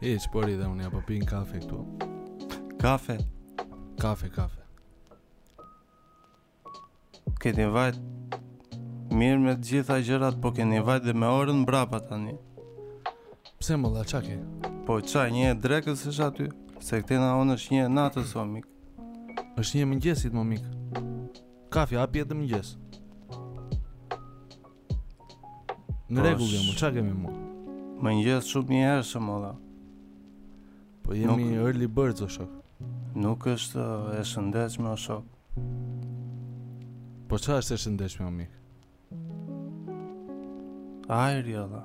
E, që pori dhe unë, ja po pi kafe këtu. Kafe? Kafe, kafe. Keni vajtur mirë me gjitha gjërat, po keni vajtur dhe me orën brapa tani. Pse mo la, ça ke? Po, ça, një e drekës është aty, se këtej nga unë është një e natës, o mik. është një e mëngjesit, mo mik. Kafeja pihet në mëngjes. Në rregull jam, ça kemi mo? Mëngjes shumë herët, shumë mo. Po jemi nuk, early birds o shok. Nuk është e shëndetshme o shok. Po ça është e shëndetshme o mik? Ajri edhe.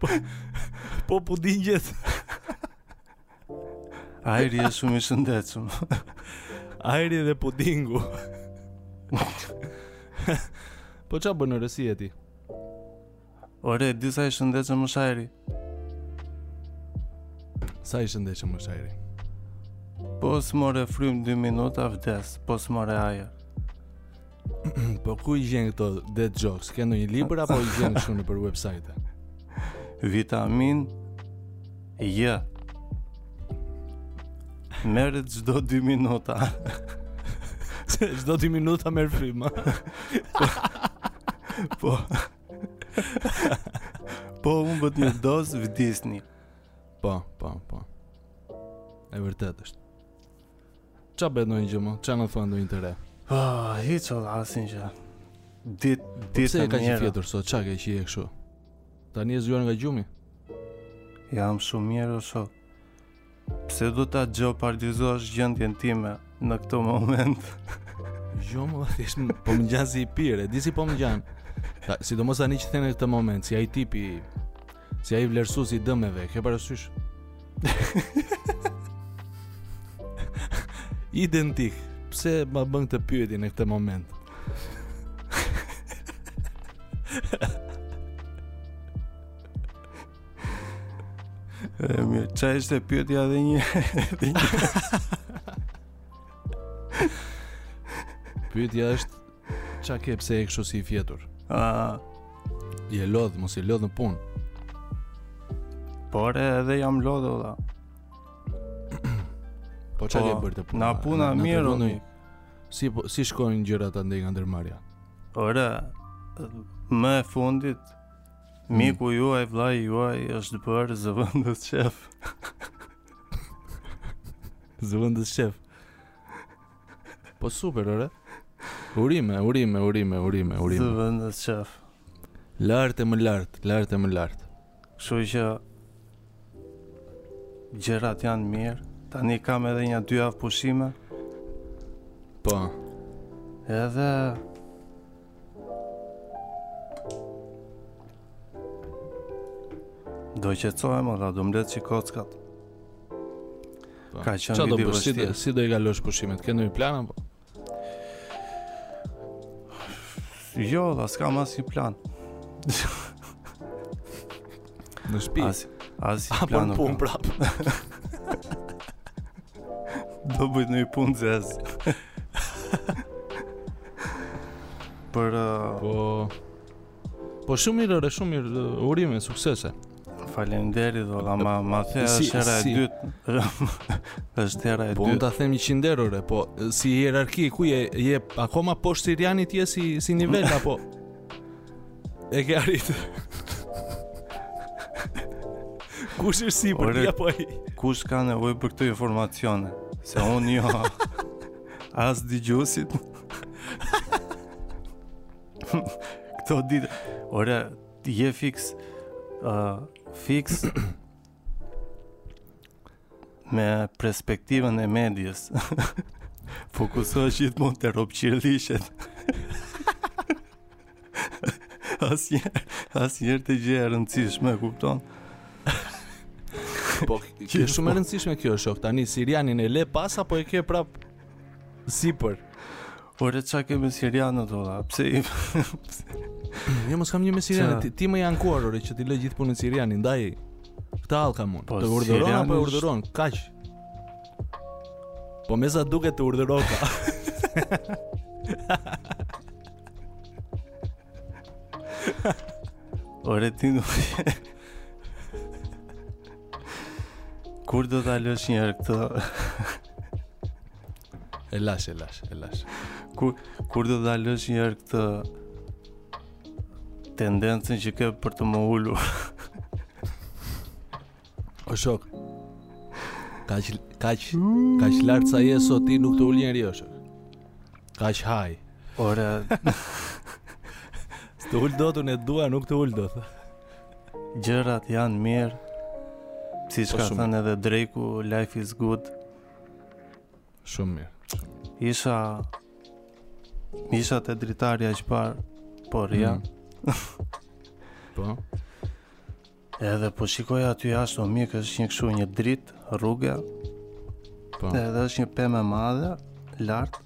po po pudingjet. Ajri është shumë i shëndetshëm. Ajri dhe pudingu. po ça bën, ore si je ti? Ore, di sa i shëndetshëm është ajri. Sa i shëndetshëm është ajri? Po s'more frym 2 minuta vdes, po s'more ajër. Po ku i gjen këto dad jokes? Ke ndonjë libër apo i gjen kështu nëpër website? Vitamin J. Merret çdo 2 minuta. Çdo 2 minuta merr frymë. po. po humbët një dozë vdisni. Po, po, po. E vërtetë është. Ça bëhet ndonjë gjë mo? Ça na thua ndonjë të re? Ah, hiç asgjë. Dit po dit s'ke fjetur sot, ça ke që je kështu? Tani je zgjuar nga gjumi? Jam shumë mirë o shok. Pse do ta jeopardizosh gjendjen time në këtë moment? Jo mo, thjesht po më ngjan si i pirë, di si po më ngjan. Sidomos tani që the në këtë moment, si ai tipi Si ai vlerësuesi i dëmeve, ke parasysh? Identik. Pse ma bën këtë pyetje në këtë moment? Mirë, ça ishte pyetja dhe një Pyetja është Ça ke pse je kështu si i fjetur? Uh, je lodh, mos je lodh në punë Por edhe jam lodh o la Po ça po, ke bërë te puna? Nga puna na, mirë o mi Si, po, si shkojnë gjërat andej nga ndërmarrja? Ore, më e fundit mm. Miku juaj, vllai juaj, është bërë zëvendës shef Zëvendës shef Po super ore. Urime, urime, urime, urime, urime. Zëvendësshef. Lart e më lart, lart e më lart. Kështu që gjërat janë mirë. Tani kam edhe nja dy javë pushime. Po. Edhe Do qetësohem ore, do mbledh çik kockat. Po. Ka qënë vit i vështirë. Si, si do i kalosh pushimet? Ke ndonjë plan, apo? Jo, re s'kam asnjë plan. Në shpi As, as i Apo në punë prap Do bësh ndonjë punë të zezë Për uh... Po Po shumë mirë ore shumë mirë uh, urime, suksese Falemderit dhe dhe ma, ma the si, është hera si. e dytë është hera e dytë Po unë ta them njëqind herë ore, po si hierarki ku je, je akoma poshtë Sirianit je si, si nivel, apo E ke arritur. kush është sipër ti apo ai? Kush ka nevojë për këto informacione? Se unë jo. As dëgjuesit. këto ditë. Ore, ti je fiks. Ë, uh, fiks. Me perspektivën e medias. Fokusohesh gjithmonë te robqirllëqet. Asnjë, asnjëherë te gjëja e rëndësishme, kupton? Po, kjo është shumë e rëndësishme kjo, o shok. Tani Sirianin e le pas apo e ke prap sipër? Ore ça ke me Sirianin o lla? Pse i Jo, po s'kam gjë me Sirianin. Ti, ti m'u ankove ore që t'i lë gjithë punët Siriani, ndaj këtë hall kam unë. Po, të urdhëron apo e urdhëron? Kaq. Po me sa duket të urdhëroka. Ore ti nuk Kur do ta lësh një herë këtë? E lash, e lash, e lash. Kur kur do ta lësh një herë këtë tendencën që ke për të më ulur? O shok. Kaq kaq kaq lart sa je sot ti nuk të ul njeri o shok. Kaq high. Ore. S'të ul dot unë dua nuk të ul dot. Gjërat janë mirë. Siç po ka thënë edhe Drake-u, life is good. Shumë mirë. Isha Isha te dritarja që parë po rrija. Edhe po shikoja aty jashtë o mik është një kështu një dritë rruge Edhe është një pemë e madhe lart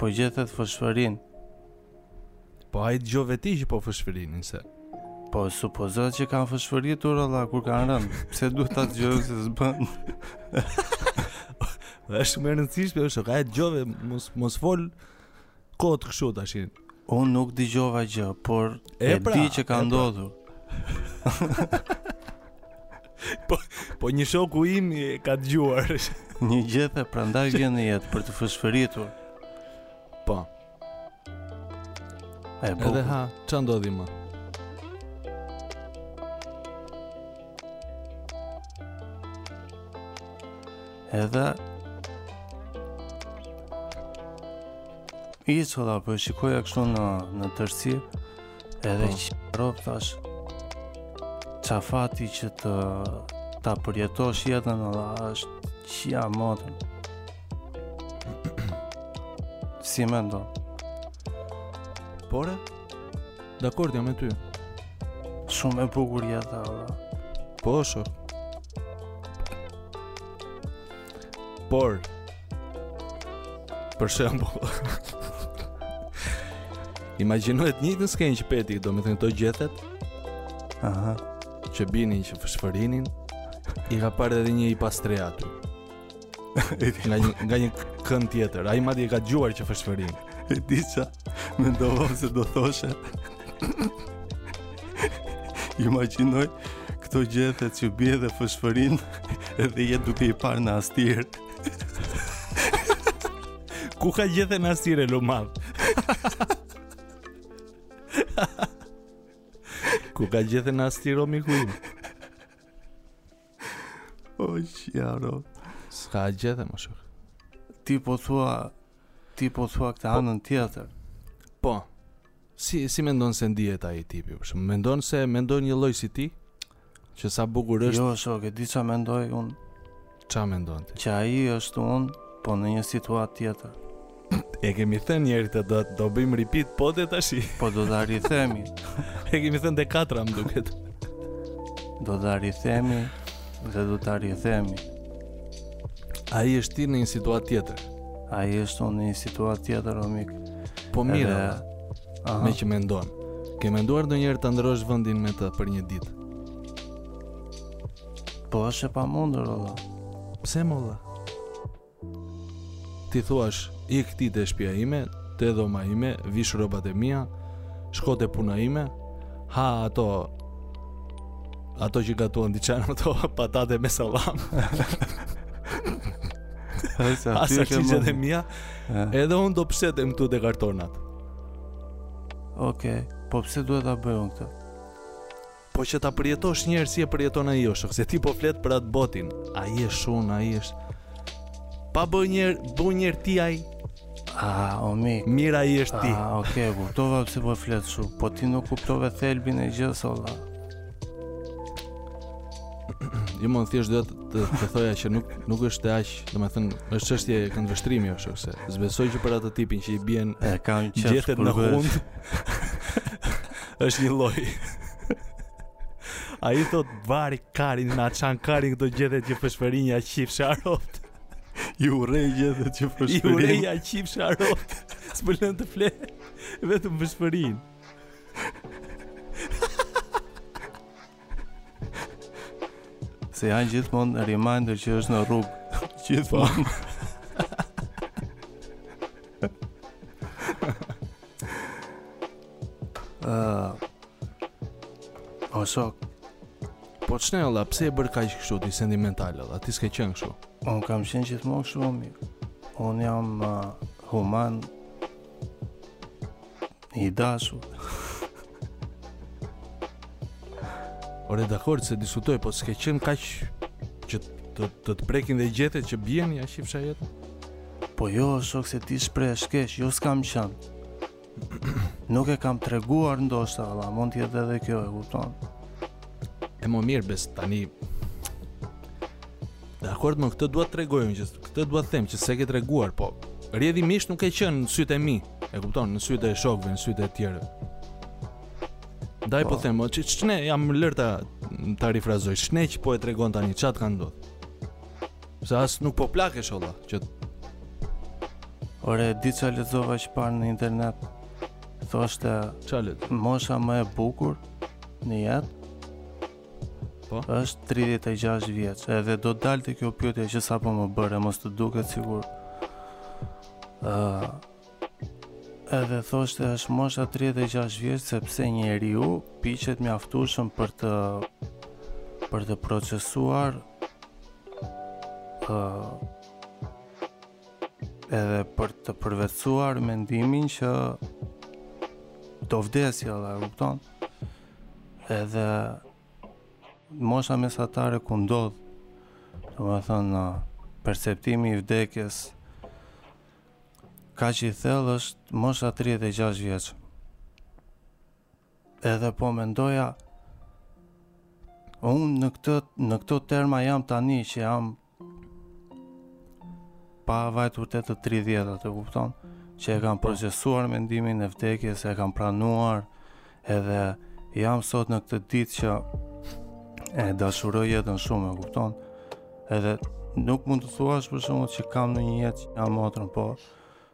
Po gjethet fëshfërijnë. Po a i dëgjove ti që po fëshfërinin se. Po supozohet që kanë fëshfëritur o vlla kur kanë rënë. Pse duhet ta dëgjojmë se s'bën? Është shumë e rëndësishme, s'është a e dëgjove mos mos fol kot kështu tashi. Unë nuk dëgjova gjë, por e di që ka ndodhur. po po një shoku im e ka dëgjuar. një gjethe prandaj vjen në jetë për të fëshfëritur. Po. E po. Edhe ha, ça ndodhi më. Edhe i ça po e shikoja kështu në, në tërësi Edhe o rob thashë Ça fati që të Ta përjetosh jetën Edhe është ça mo ti Si mendon Po ore? Dakord jam me ty Shumë e bukur jeta Edhe Po shok Por për shembull Imagjino të njëjtën skenë që pe ti, domethënë këto gjethet. Aha. Që binin që fëshfërinin, i ka parë edhe një i pastrehë aty. nga një nga një kënd tjetër. Ai madje i ka dëgjuar që fëshfërijnë. E di ça. Mendova se do thoshe Imagjinoji këto gjethet që bien dhe fëshfërijnë edhe je ti duke i parë në Astir. Ku ka gjethe në Astir e lumadh? Ku ka gjethe në Astir o miku im? O qjaro. S'ka gjethe mo shok. Ti po thua, ti po thua këtë anën tjetër. Po, Si si mendon se ndihet ai tipi? Për shembull, mendon se mendon njëlloj si ti? Që sa bukur është? Jo, shok, e di ça mendoj unë. Ça mendon ti? Që ai është unë, po në një situatë tjetër. E kemi thënë një herë te do do bëjmë repeat po te tashi. Po do ta rithemi. e kemi thënë te katra më duket. Do ta rithemi dhe do ta rithemi. Ai është ti në një situatë tjetër. Ai është unë në një situatë tjetër, o mik. Po mirë. Edhe, meqë mendon. Ke menduar ndonjëherë ta ndrosh vendin me të, për një ditë? Po është e pamundur vëlla. Pse mo vëlla? T'i thuash, ik ti te shtëpia ime, te dhoma ime, vish rrobat e mia, shko te puna ime, ha ato ato që gatuan diçka në ato patate me sallam. Asa ti je dhe mia, Edhe unë do mbështetem këtu te kartonat. Okej, okay. po pse duhet ta bëj unë këtë? Po që ta përjetosh një herë si e përjeton ai, o shok se ti po flet për atë botin. Ai është shumë, ai është. Pa bëj një herë, bëj një herë ti ai. Ah, o mirë, ai është ti. Ah, okay, kuptova pse po flet kështu. Po ti nuk kuptove thelbin e gjësë, o vëlla. Jo mo thjesht desha të thoja që nuk nuk është aq, domethënë, është çështje këndvështrimi o shok se s'besoj që për atë tipin që i bien gjethet në hundë. Është një lloj. Ai thotë vari karin na çan karin këto gjethe që pëshpërijnë, ia qifsha robt. I urrej gjethet që pëshpërijnë. I urrej, ia qifsha robt. S'më lënë të fle Vetëm pëshpërijnë Se janë gjithmonë reminder që është në rrugë. Gjithmonë. Ëh. O shok. Po ç'ne o vëlla, pse je bërë kaq kështu ti sentimental o vëlla? Ti s'ke qenë kështu. Unë kam qenë gjithmonë kështu mor. Unë jam uh, human I dashur. Ore dakord s'e diskutoj, po s'ke qenë kaq që të të, të prekin dhe gjethet që bien, ia qifsha jetën. Po jo, shok se ti shprehesh keq, jo s'kam qenë. Nuk e kam treguar ndoshta, vëlla, mund të jetë edhe kjo, e kupton. E mo mirë, besoj tani Dakord, mo, këtë dua të tregoj unë, këtë dua të them që s'e ke treguar, po rrjedhimisht nuk ke qenë në sytë e mi, e kupton, në sytë e shokëve, në sytë e të tjerëve. Ndaj po, po them, që ç'ne jam, lër ta ta rifrazoj, ç'ne që po e tregon tani ça të ka ndodhur. Se as nuk po plakesh o vëlla, që Ore, di çfarë lexova qëparë në internet Thoshte Cila është Mosha më e bukur Në jetë Po? Është 36 vjeç, edhe do dalte kjo pyetje që sapo më bëre, mos të duket sikur ë uh, edhe thoshte është mosha 36 vjeç sepse njeriu piqet mjaftueshëm për të për të procesuar ë uh, edhe për të përvetësuar mendimin që do vdes vlla, e kupton? Edhe mosha mesatare ku ndodh, domethënë perceptimi i vdekjes kaq i thellë është mosha 36 vjeç. Edhe po mendoja unë në këtë në këto terma jam tani që jam Pa vajtur te të 30-at e kupton që e kam procesuar mendimin e vdekjes, e kam pranuar edhe jam sot në këtë ditë që e dashuroj jetën shumë, e kupton? Edhe nuk mund të thuash për shembull që kam në një jetë që jam motrën, po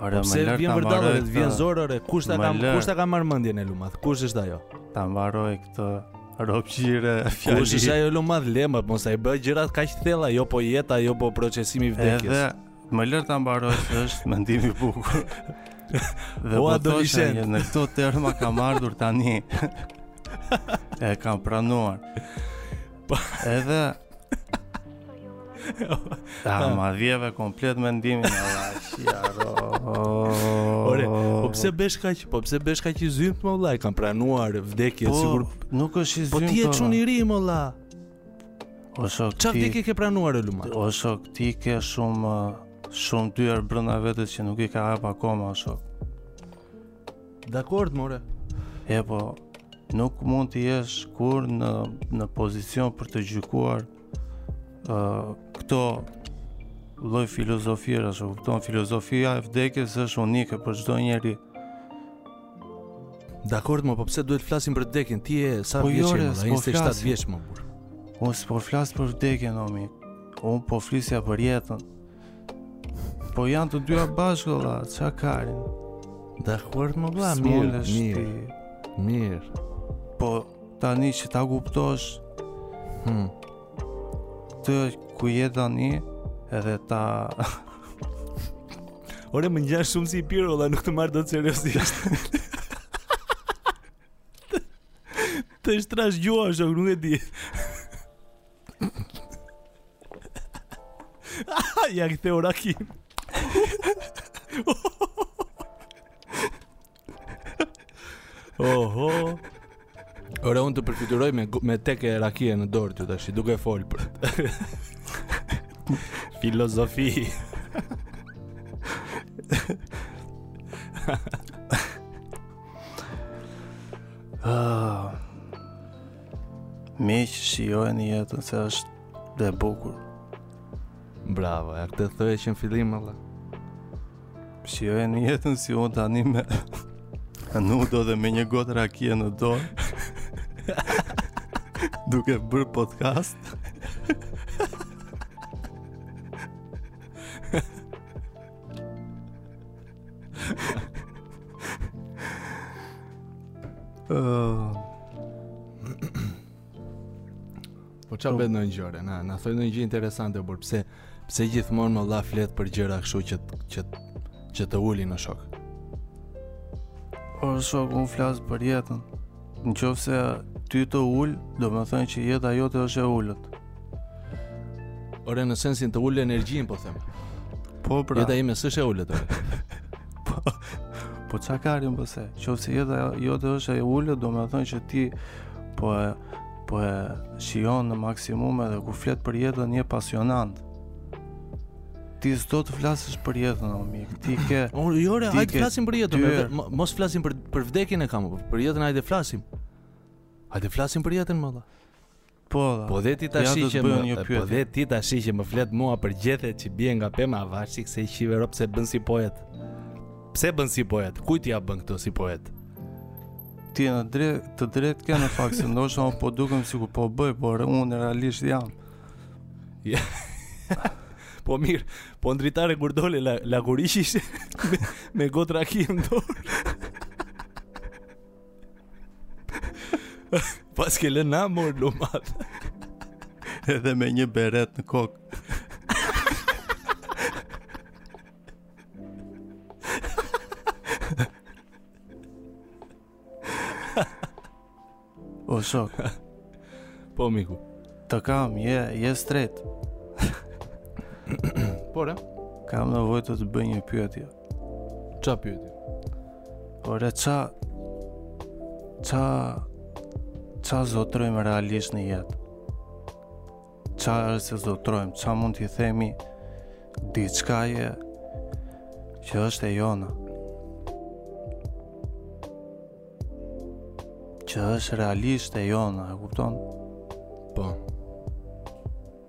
Ore më lër ta mbaroj. Pse vjen zor ore? Kush ta ka kush ta ka marrë mendjen o lumadh? Kush është ajo? Ta mbaroj këtë robqire fjalë. Kush është ajo lumadh? Lëre, mos i bëj gjërat kaq të thella, jo po jeta, jo po procesimi i vdekjes. Edhe më lër ta mbaroj se është mendim i bukur. Dhe po domethënë në këto terma kam ardhur tani. e kam pranuar. Po edhe Ta ah. ma dhjeve komplet mendimin e lashjaro Ore, po pse bëhesh kaq, po pse bëhesh kaq i zymtë mo vlla, e kam pranuar vdekjen, po, sigur Nuk është i zymtë Po ti je çun i ri mo vlla O shok ti Ça vdekje ke pranuar o lumadh? O shok ti ke shumë, shumë dyer brenda vetes që nuk i ke hap akoma o shok Dakord more. E po, nuk mund të jesh kurrë në në pozicion për të gjykuar ë uh, këto lloj filozofirash, kupton filozofia e vdekjes është unike për çdo njeri. Dakord, mo po pse duhet të flasim për vdekjen? Ti je, sa vjeç je? Ai po ishte 7 vjeç mo burrë. Unë s'po flas për vdekjen, omi. Unë po flisja për jetën. Po janë të dyja bashkë vlla, ça karin. Dakord mo vlla, mirë, mirë. Mirë. Po tani që ta kuptosh, hm. Te ku je tani edhe ta Ore më ngjan shumë si i pirë vlla, nuk të marr dot seriozisht. T'është trash gjuha, nuk e di. Ja ktheu rakinë Oho Ore unë të përfytyroj me, me teke rakie në dorë ty tashi duke fol për filozofi Ah. Miq, shijojeni jetën se është dhe e bukur. Bravo, ja këtë thoje që në fillim, lale. Shijojeni jetën si unë tani me nudo dhe me një gotë rakie në dorë. Duke bërë podcast. Uh, po ça bëhet ndonjë gjë ore, na, na thoj ndonjë gjë interesante, por pse, pse gjithmonë me lale flet për gjëra kështu që, që, që të ulin o shok? O shok, unë flas për jetën. Në qofë se ty të ul, domethënë që jeta jote është e ulët. Ore në sensin të ul energjinë po them. Po pra. Jeta ime s'është e ulët. po. Po ça ka, rri pse? Qoftë se jeta jote s'është e ulët, domethënë që ti po e po e shijon në maksimum edhe kur flet për jetën je pasionant. Ti s'do të flasësh për jetën o mik. Ti ke O jo, re, hajde flasim për jetën. Ty... Mos flasim për për vdekjen e kam, për jetën hajde flasim. Hajde flasim për jetën më dha. Po, po dhe ti tash që më një pyetje. Po dhe ti tash që më flet mua për gjethet që bien nga pema avash se i qive ropt, pse bën si poet. Pse bën si poet? Kujt ia bën këto si poet? Ti ke të drejtë, të drejtë ke në fakt se ndoshta unë po dukem sikur po bëj, por unë realisht jam. Ja. po mirë, po n'dritare kur dole la, la me, me gotë rakie n'dorë. Paske lënë na mor namet. Edhe me një beretë në kokë. O shok, Po miku. të kam, je, je straight. Por, eh? Kam nevojë të të bëj një pyetje. Ça pyetje? Ore, ça... Ça... Ça zotërojmë realisht në jetë? Ça është që zotërojmë? Ça mund t'i themi diçkaje që është e jona? Që është realisht e jona, e kupton? Po.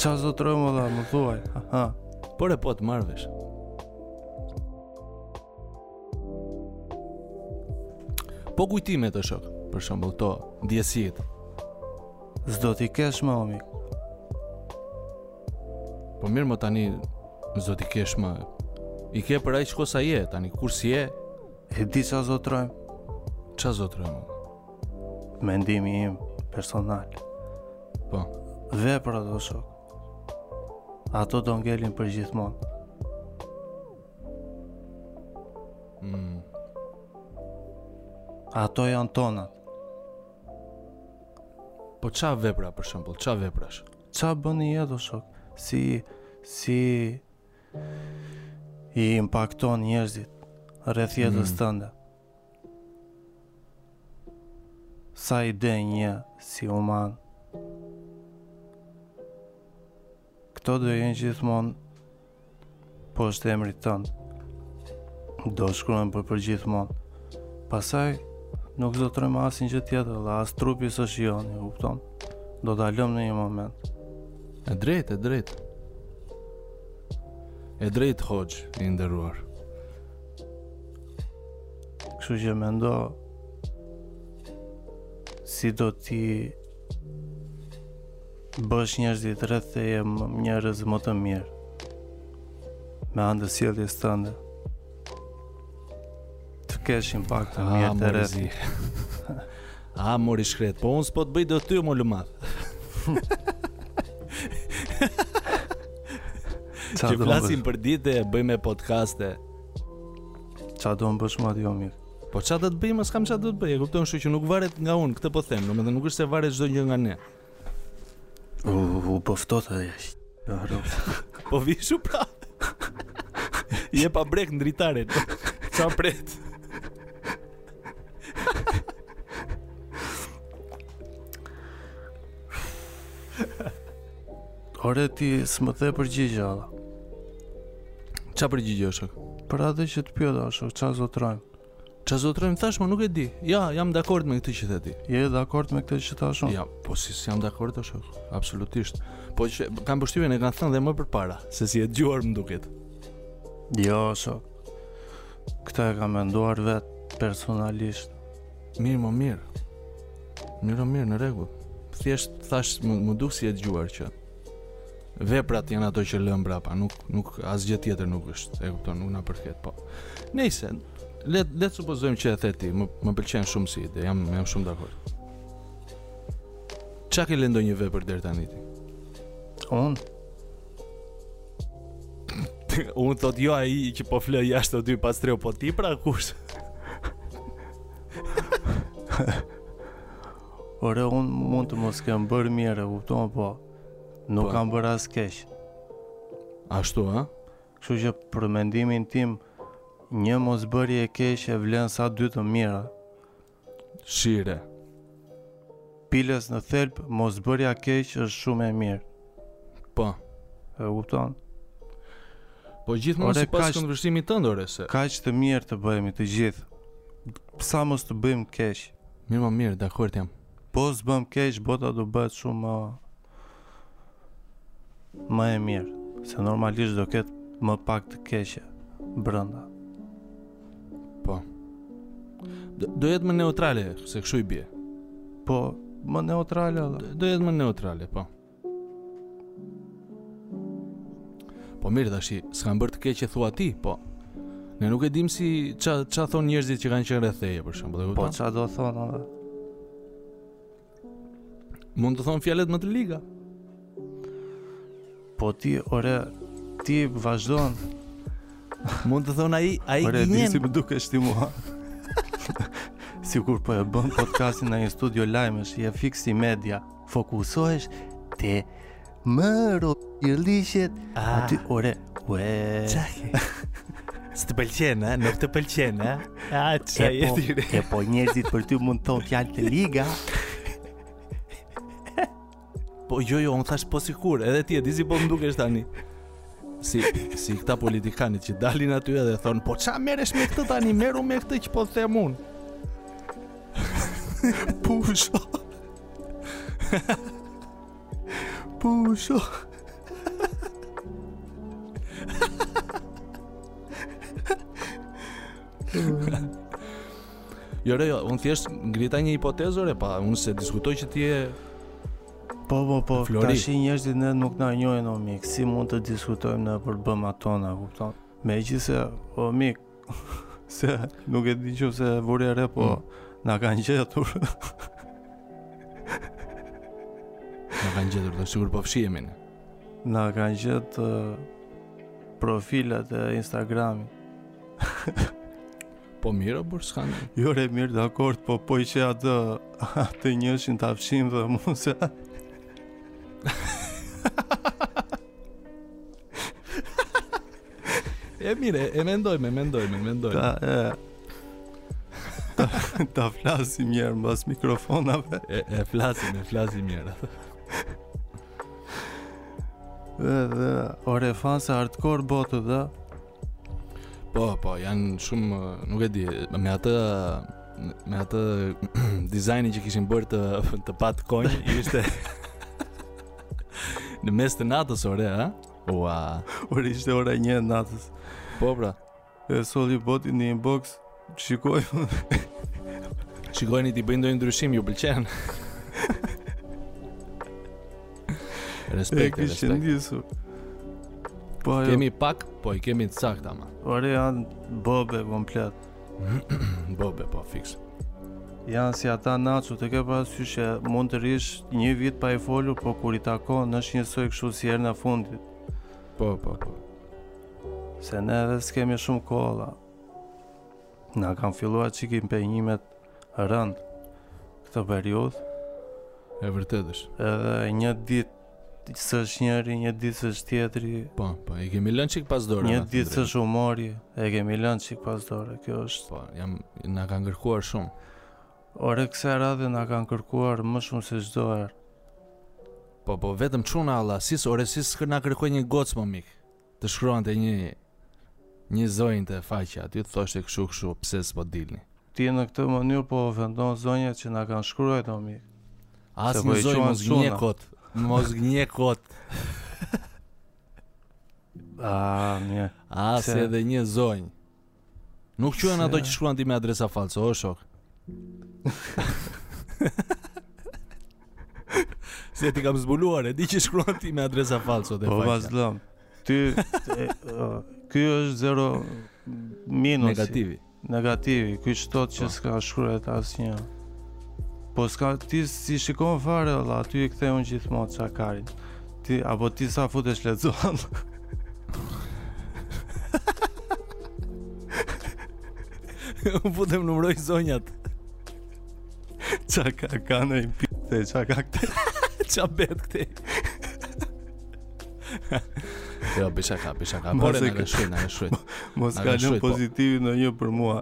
Ça zotëron? Dhe më thuaj Aha. Po ore, po të marr vesh Po kujtimet o shok Për shembull po të vdesësh S'do t'i kesh më mik Po mirë më tani S'do t'i kesh më I ke për aq kohë sa je Tani kështu si je E di ça zotërojmë Ça zotërojmë Mendimi im personal Po. Veprat o shok. Ato do ngelin përgjithmonë. Mm. Ato janë tonat. Po ça vepra për shembull, ça veprash? Ça bën në jetë o shok? Si si i impakton njerëzit rreth jetës mm. tënde? Sa i denj je si human. Këto do jenë gjithmonë poshtë emrit tënd. Do shkruhen për përgjithmonë. Pastaj nuk zotërojmë asnjë gjë tjetër dhe as trupin s'e shijon, e kupton? Do ta lëmë në një moment. E drejtë, e drejtë. E drejtë hoxh i nderuar. Kështu që mendo Si do t'i Bësh njerëzit rreth teje njerëz më të mirë Me anë të sjelljes tënde Të kesh impakt të mirë të rreth Ah mor i shkret, po unë s'po të bëj dot ty mor lumadh. Ça Që do më flasim përditë, bëjmë podcaste. bësh? Ça do më bësh ma jo mirë? Po ça do të bëj, s'kam ça do të bëj. E kupton, kështu që nuk varet nga unë, këtë po them. Domethënë nuk është se varet çdo gjë nga ne. U, u bë ftohtë dhe jashtë. Ja, halo. Po vishu pra. Je pa brekë në dritare. Ça pret? Ore ti s'ma the përgjigje alla. Ça përgjigje është? Për atë që të pyeta është, ça zotërojmë? Ça zotërojmë thash mo nuk e di. Ja, jam dakord me këtë që the ti. Je dakord me këtë që thash unë? Ja, po si jam dakord tash. Absolutisht. Po kam përshtypjen e kanë thënë dhe më përpara, se si e dëgjuar më duket. Jo, so. Këtë e kam menduar vet personalisht. Mirë, më mirë. Mirë, më mirë në rregull. Thjesht thash më, m'u duk si e dëgjuar që Veprat janë ato që lëmë brapa, nuk nuk asgjë tjetër nuk është. E kupton, nuk na përket, po. Nëqse le le të supozojmë që e the ti, më më pëlqen shumë si ide, jam jam shumë dakord. Ça ke lënë ndonjë vepër deri tani ti? Un. Un thot jo ai që po fle jashtë aty pas treu po ti pra kush? Ore un mund të mos kem bër mirë, e kupton po. Nuk po. kam bër as keq. Ashtu ë? Kështu që për mendimin tim një mos bërje keq e vlen sa dy të mira. Shire. Biles në thelb mos bërja keq është shumë e mirë. Po. E kupton? Po gjithmonë sipas këndvështrimit tënd ore se Kaq të mirë të bëhemi të gjithë Sa mos të bëjmë keq Mirë mo mirë, dakord jam. Po s'bëmë keq, bota do bëhet shumë më më e mirë, se normalisht do ketë më pak të keqe brenda. Po. Do, do jetë më neutrale, se kështu i bie. Po, më neutrale. Do jetë më neutrale, po. Po mirë tashi, s'kam bërë të keqe thua ti, po. Ne nuk e dimë si ça ça thon njerëzit që kanë qenë rreth teje për shembull, e kupton? Po ça do thon ata? Mund të thon fjalët më të liga. Po ti ore ti vazhdon. Mund të thon ai ai gjen. Ore ti si më dukesh ti mua. Sikur po e bën podcastin në një studio lajmësh, je fiks si media. fokusohesh te më ro irlishet ah. aty ore ue S'të pëlqen, eh? nuk të pëlqen, eh? A, që e po, e po njerëzit për ty mund të thonë fjalë të liga. Po jo jo, unë thash po sikur, edhe ti e di si po më dukesh tani. Si si këta politikanit që dalin aty edhe thon, po ça merresh me këtë tani, merru me këtë që po them unë. Pusho. Pusho. Jo, jo, unë thjesht ngrita një hipotezë ore pa, unë s'e diskutoj që ti je Po, po, po, Flori. tashi njerëzit ne nuk na njohin o mik, si mund të diskutojmë ne për bëmat tona, kupton? Megjithëse o mik, Se nuk e di ça, s'e vure re, po mm. na kanë gjetur. na kanë gjetur, sikur po fshihemi ne. Na kanë gjetë uh, profilat e Instagramit. po mirë apo s'kanë? Jo, ore mirë, dakord, po po i heq atë atë njëshin ta fshim dhe mund se. E mirë, e mendojmë, mendojmë, mendojmë. Ta, e, ta, ta flasim njëherë mbas mikrofonave. E, e flasim, e flasim njëherë. Dhe, dhe, ore fansa hardcore botë dhe. Po, po, janë shumë, nuk e di, me atë, me atë dizajni që kishin bërë të, të patë konjë, ishte në mes të natës, ore, ha? Ua, ore ishte ora 1 natës. Po pra. E solli boti në inbox, shikoj. Shikojni t'i bëj ndonjë ndryshim, ju pëlqen. Respekt, respekt. Po, kemi pak, po i kemi të sakta ma. Ore janë bombë komplet. Bombë po fiks. Janë si ata Nacut, e ke parasysh që mund të rrish një vit pa i folur, po kur i takon është njësoj kështu si herën e fundit. Po, po, po. Se ne edhe s'kemi shumë kohë la. Na kanë filluar çik impenjimet rëndë këtë periudhë. E vërtetë është. Edhe një ditë S'është njëri, një ditë s'është tjetri Po, po, e kemi lënë çikë pas dore Një ditë s'është humori, e kemi lënë çikë pas dore Kjo është Po, jam, na kanë kërkuar shumë Ore, kësaj radhe na kanë kërkuar më shumë se çdo herë Po, po, vetëm çuna valla, si s', ore, si s'na kërkoi një gocë më mik Të shkruante një një zonjë te faqe aty të thoshte kshu kshu pse s'po dilni. Ti në këtë mënyrë po i ofendon zonjat që na kanë shkruar këto mik. As një zonjë mos gënje kot. Mos gënje kot. Ah, mirë. As edhe një zonjë. Nuk quhen ato që shkruan ti me adresa falso, o shok. Se t'i kam zbuluar, e di që shkruan ti me adresa falso te faqja. Po vazhdojmë. Ty ky është zero minus negativi. Negativi, ky ç'thotë që po. s'ka shkruar asnjë. Po s'ka ti s'i shikon fare valla, aty e ktheu gjithmonë çakarin. Ti apo ti sa futesh lexo. Unë putem numëroj zonjat. Qa ka ka në i pite, qa ka këte, qa bet këte. Jo, bisha ka, bisha ka, more në gëshuin, në gëshuin. Mos ka zënë po. Pozitivi ndonjë për mua.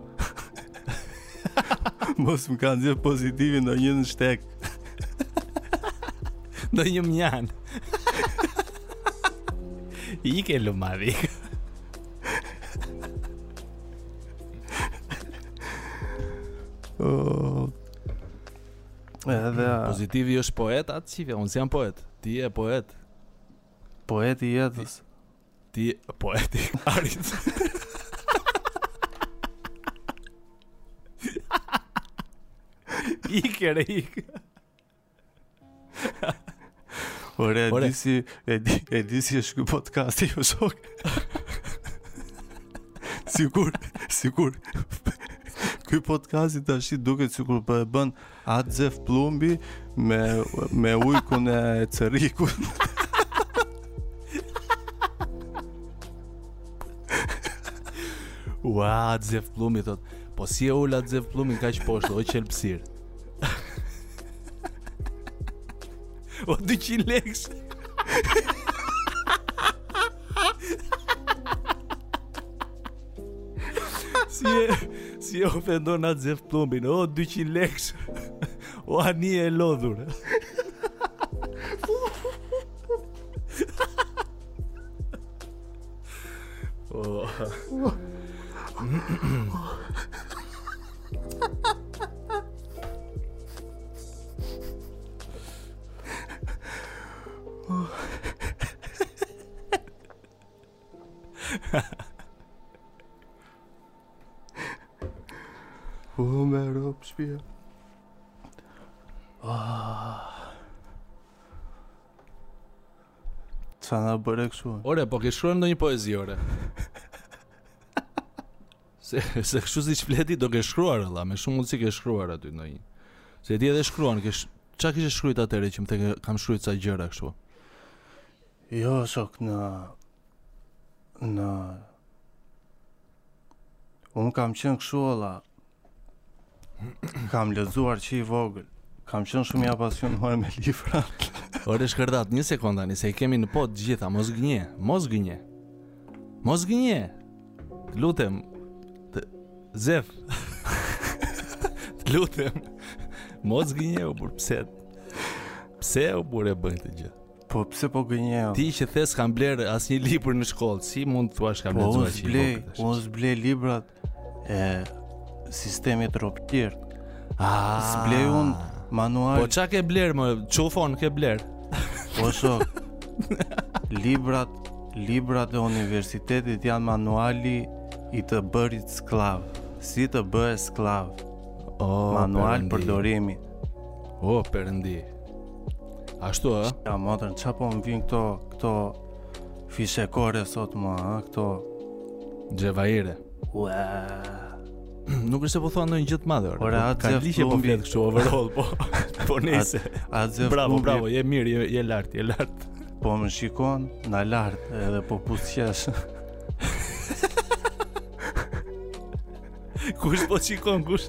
Mos më ka zënë Pozitivi ndonjë në shteg. Ndonjë mjan. Ik e lumadhi. Oh. Edhe pozitivi është poet atë çive, unë s'jam poet. Ti je poet. Poeti i jetës. Ti poeti arit. Ik e ik. Ore, Ore. di si, e, di, e di si është ky podcasti jo shok. sikur, sikur ky podcasti tashi duket sikur po e bën At Zef Pllumi me me ujkun e Cërrikut. Ua, At Zef Pllumi thot, po si e ul At Zef Pllumin kaq poshtë, o qelbësir. o 200 leksh. si e, si e ofendon At Zef Pllumin, o 200 leksh, o ani e lodhur. Oh. Po me robt shpia. Ah. Sa na bëre kështu? Ore, po ke shkruar ndonjë poezi ore? se se kështu siç flet ti do ke shkruar valla, me shumë mundësi ke shkruar aty ndonjë. Se ti edhe shkruan, ke çka kishe shkruajt atëhere që më the kam shkruajt sa gjëra kështu. Jo shok në në Unë kam qenë kështu valla. Kam lexuar që i vogël. Kam qenë shumë i apasionuar me libra. Ore shkërdhat, një sekondë tani se i kemi në pod të gjitha, mos gënje, mos gënje. Mos gënje. Të lutem. Zef. Të lutem. Mos gënje, o burrë, pse? Pse o burrë e bën këtë gjë? Po pse po gënjeu? Ti që the s'kam bler asnjë libër në shkollë, si mund të thua s'kam po, lexuar asnjë libër? Po unë zblej librat e sistemit rrobtir. Ah, zblej un manual. Po çka ke bler më? Çifon ke bler? Po shok. librat, librat e universitetit janë manuali i të bërit skllav. Si të bëhesh skllav? Oh, manual përdorimi. Oh, perëndi. Ashtu, e? Ja, matërën, ça po më vijnë këto, këto fishekore sot ma, a, këto... Xhevahire. Ua... Nuk është se po thua ndonjë gjë të madhe, por ora, po, ka liqe po flet kështu overall, po. Po nejse. Bravo, bravo, je mirë, je, je lart, je lart. Po më shikon nga lart edhe po puthqesh. kush po shikon kush?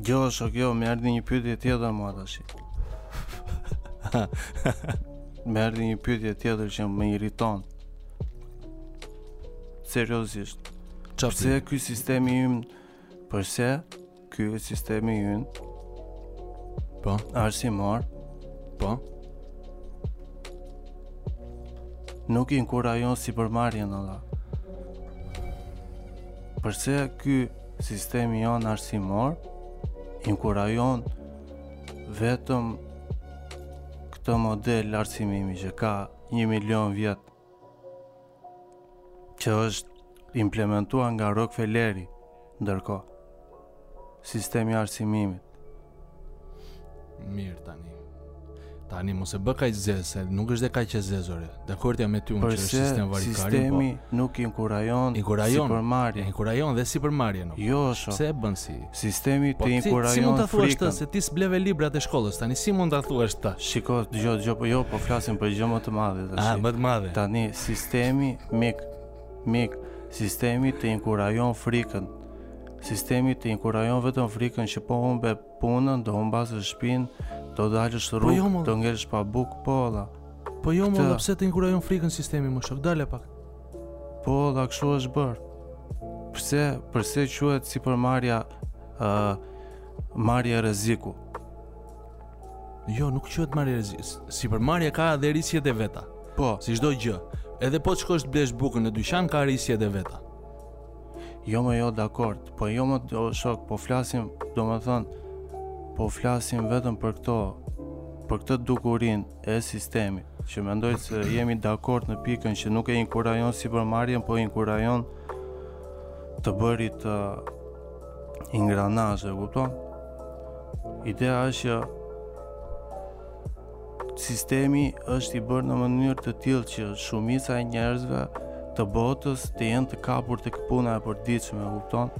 Jo shok jo, më erdhi një pyetje tjetër mua tashi Më erdhi një pyetje tjetër që më irriton Seriozisht Ça përse ky sistemi ynë Përse ky sistemi ynë Po Arsimor Po Nuk inkurajon sipërmarrjen Allah Përse ky Sistemi jonë arsimor inkurajon vetëm këtë model arsimimi që ka një milion vjet që është implementuar nga Rockefelleri ndërkohë sistemi i arsimimit Mirë tani. Tani mos e bë kaq zezë, se nuk është dhe kaq e zezore. Dakor jam me ty unë që është sistem vari-kari. Po. Sistemi po, nuk inkurajon inkurajon sipërmarrje. Inkurajon dhe sipërmarrje nuk. Jo, shok. Pse e bën si? Sistemi po, të inkurajon frikën. Si mund ta thuash këtë se ti s'bleve librat e shkollës tani? Si mund ta thuash këtë? Shiko, dëgjo, dëgjo, po jo, po flasim për gjë më të madhe tash. Ah, më të madhe. Tani sistemi mik mik sistemi të inkurajon frikën. Sistemi të inkurajon vetëm frikën që po humbe punën, do humbasësh shpinë, do dalësh po rrugë, po do ngelësh pa bukë, po ola. Po jo më dhe pse të inkurajon frikën sistemi më shok, dale pak. Po ola, kështu është bërë. Pse, përse quhet sipërmarrja, uh, marrje rreziku? Jo, nuk quhet marrje rreziku, sipërmarrja ka dhe risqet e veta. Po. Si çdo gjë, edhe po të shkosh të blesh bukën në dyqan ka risqet e veta. Jo më jo dakord, po jo më shok, po flasim, domethënë, po flasim vetëm për këto, për këtë dukurinë e sistemit, që mendoj se jemi dakord në pikën që nuk e inkurajon sipërmarrjen, po inkurajon të bërit uh, ingranazhe, kupton? Ideja është që Sistemi është i bërë në mënyrë të tillë që shumica e njerëzve të botës të jenë të kapur tek puna e përditshme, e kupton?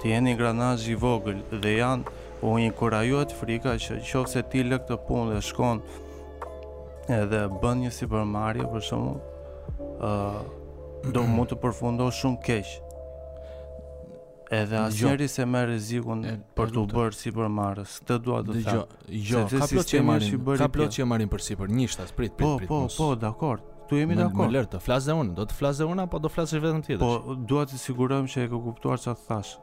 Të jenë ingranazh i vogël dhe janë u inkurajohet frika që qoftë se ti lë këtë punë dhe shkon edhe bën një sipërmarrje për shembull, ë uh, do mund të përfundosh shumë keq. Edhe asnjëri s'e merr rrezikun për t'u bërë sipërmarrës. Këtë dua të them. Jo, ka plot që marrin, ka plot që marrin përsipër, një shtresë, prit, prit, po, prit. Po, po, po, dakord. Aty jemi dakord. Më lër të flas dhe unë, do të flas dhe unë apo do flasësh vetëm ti? Po, dua të sigurohem që e ke kuptuar çfarë thashë.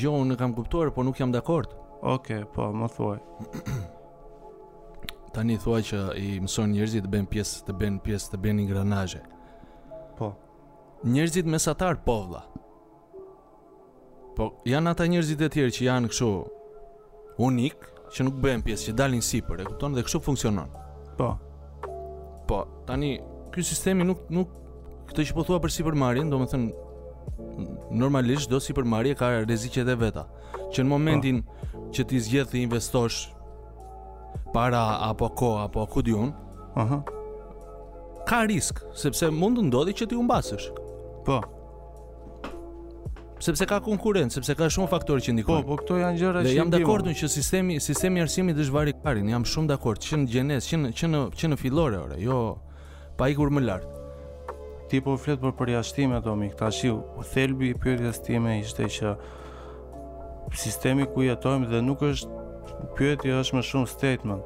Jo, unë e kam kuptuar, por nuk jam dakord. Okej, po, më thuaj. Tani thua që i mëson njerëzit të bëhen pjesë, të bëhen pjesë, të bëhen ingranazhe. Po. Njerëzit mesatarë po vlla. Po janë ata njerëzit e tjerë që janë kështu unikë, që nuk bëhen pjesë, që dalin sipër, e kupton dhe kështu funksionon. Po. Po, tani ky sistemi nuk nuk këto që po thua për sipërmarrjen, domethënë normalisht çdo sipërmarrje ka rreziqet e veta. Që në momentin po. që ti zgjedh të investosh para apo kohë apo ku di unë, aha. Ka risk, sepse mund të ndodhë që ti humbasësh. Po. sepse ka konkurrencë, sepse ka shumë faktorë që ndikojnë. Po, po këto janë gjëra që jam dakord unë që sistemi sistemi i arsimit është vari karin, jam shumë dakord që në gjenezë, që në që në që në fillore ore, jo pa ikur më lart. Ti po flet për përjashtimet o mik, tashi thelbi i pyetjes sime ishte që sistemi ku jetojmë dhe nuk është pyetje, është më shumë statement.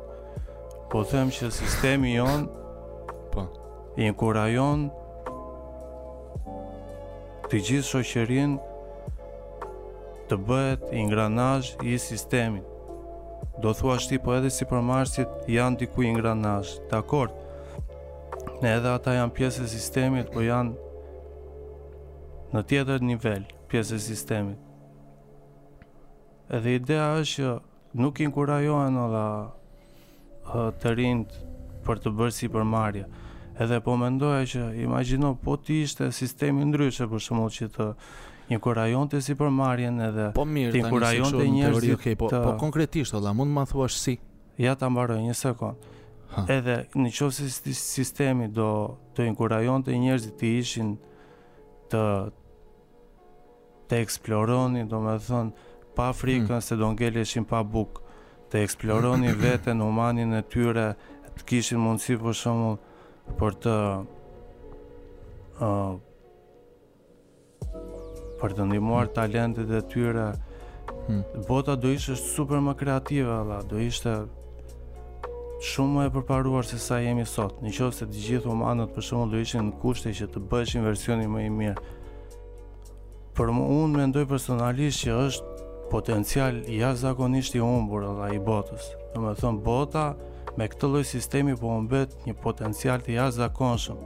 Po them që sistemi jonë po I inkurajon të gjithë shoqërinë të bëhet ingranazh i sistemit. Do thuash ti po edhe sipërmarrësit janë diku ingranazh. Dakord, ne edhe ata janë pjesë e sistemit, po janë në tjetër nivel pjesë e sistemit. Edhe ideja është që Nuk inkurajohen edhe të rinjtë për të bërë sipërmarrje. Edhe po mendoja që imagjino po të ishte sistemi ndryshe për shembull që të inkurajonte sipërmarrjen edhe po mirë, të inkurajonte njerëzit. Okay, po, të... po konkretisht o vlla, mund të ma thuash si? Ja ta mbaroj një sekond. Ha. Edhe në qoftë se sistemi do të inkurajonte njerëzit të ishin të Të eksploronin, domethënë, pa frikën se do ngeleshin pa bukë, të eksploronin veten, humanin e tyre, të kishin mundësi për shembull për të ë për të ndihmuar talentet e tyre. Hmm. Bota do ishte super më kreative, vëlla, do ishte shumë më e përparuar se sa jemi sot. Në qoftë se të gjithë humanët për shembull do ishin në kushte që të bëheshin versioni më i mirë. Po mo, unë mendoj personalisht që është potencial jashtëzakonisht i humbur edhe i botës. Domethënë bota me këtë lloj sistemi po humbet një potencial të jashtëzakonshëm.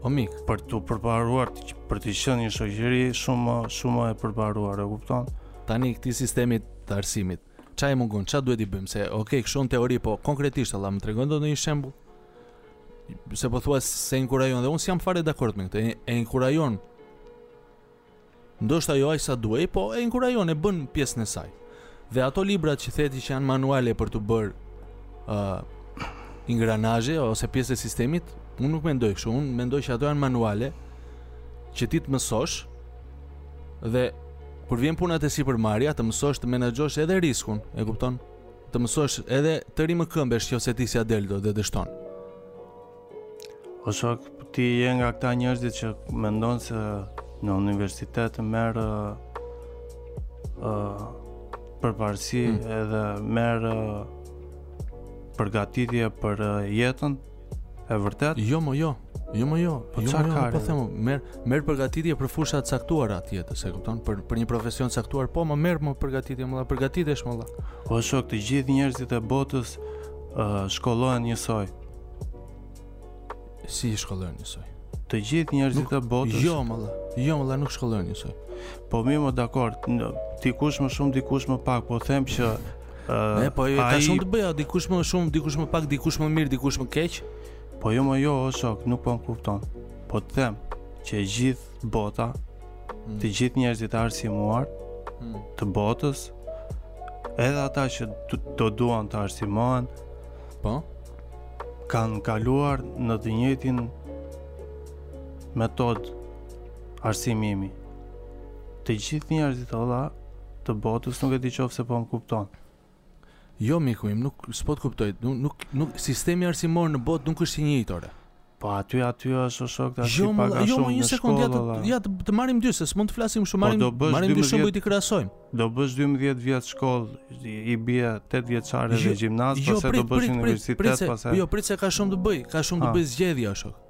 O mik, për të përparuar për të qenë një shoqëri shumë më e përparuar, e kupton? Tani këtij sistemit të arsimit, ça i mungon? Ça duhet t'i bëjmë? Se ok, kështu në teori, po konkretisht vëlla më tregon dot ndonjë shembull. Se po thua s'e inkurajon dhe unë s'jam fare dakord me këtë. E inkurajon. Ndoshta jo aq sa duhej, po e inkurajon e bën pjesën e saj. Dhe ato librat që the ti që janë manuale për t'u bërë ë uh, ingranazhe ose pjesë e sistemit, unë nuk mendoj kështu. Unë mendoj që ato janë manuale që ti të mësosh dhe kur vjen puna te sipërmarrja, të mësosh të menaxhosh edhe riskun, e kupton? Të mësosh edhe të rimëkëmbesh jo, se ti si Adel do dhe dështon. O shok, ti je nga këta njerëzit që mendon se në universitet merr uh, përparësi mm. edhe merr uh, përgatitje për uh, jetën, E vërtetë? Jo mo jo. Jo mo jo. Po çfarë jo, ka? Po them, merr merr përgatitje për fusha të caktuara të jetës, e kupton, për për një profesion të caktuar, po mo merr mo përgatitje, mo vëlla përgatitesh mo vëlla. O shok, të gjithë njerëzit e botës uh, shkollohen njësoj. Si shkollohen njësoj? Të gjithë njerëzit e botës. Jo mo vëlla. Jo mo vëlla nuk shkollohen njësoj. Po mirë mo dakord, dikush më shumë, dikush më pak, po them që Uh, ne, po jo ka shumë të bëjë, dikush më shumë, dikush më pak, dikush më mirë, dikush më keq. Po jo mo jo, o shok, nuk po më kupton. Po të them që e gjithë bota, mm. të gjithë njerëzit e arsimuar mm. të botës, edhe ata që do duan të arsimohen, po kanë kaluar në të njëjtën metodë arsimimi. Të gjithë njerëzit e Të botës nuk e di në qoftë se po më kupton. Jo miku im, nuk s'po të kuptoj. Nuk nuk nuk sistemi arsimor në botë nuk është i njëjtë ore. Po aty aty është o shok tash jo, paga jo, shumë. Jo, mo një sekondë, ja të ja të, të marrim dy se s'mund të flasim shumë, po marrim po, bësh marrim dy shembuj të krahasojmë. Do bësh 12 vjet shkollë, i bie 8 vjeçare jo, në gjimnaz, jo, pastaj do bësh universitet, pastaj. Jo, prit se ka shumë të bëjë, ka shumë të ah. bëjë zgjedhja o shok.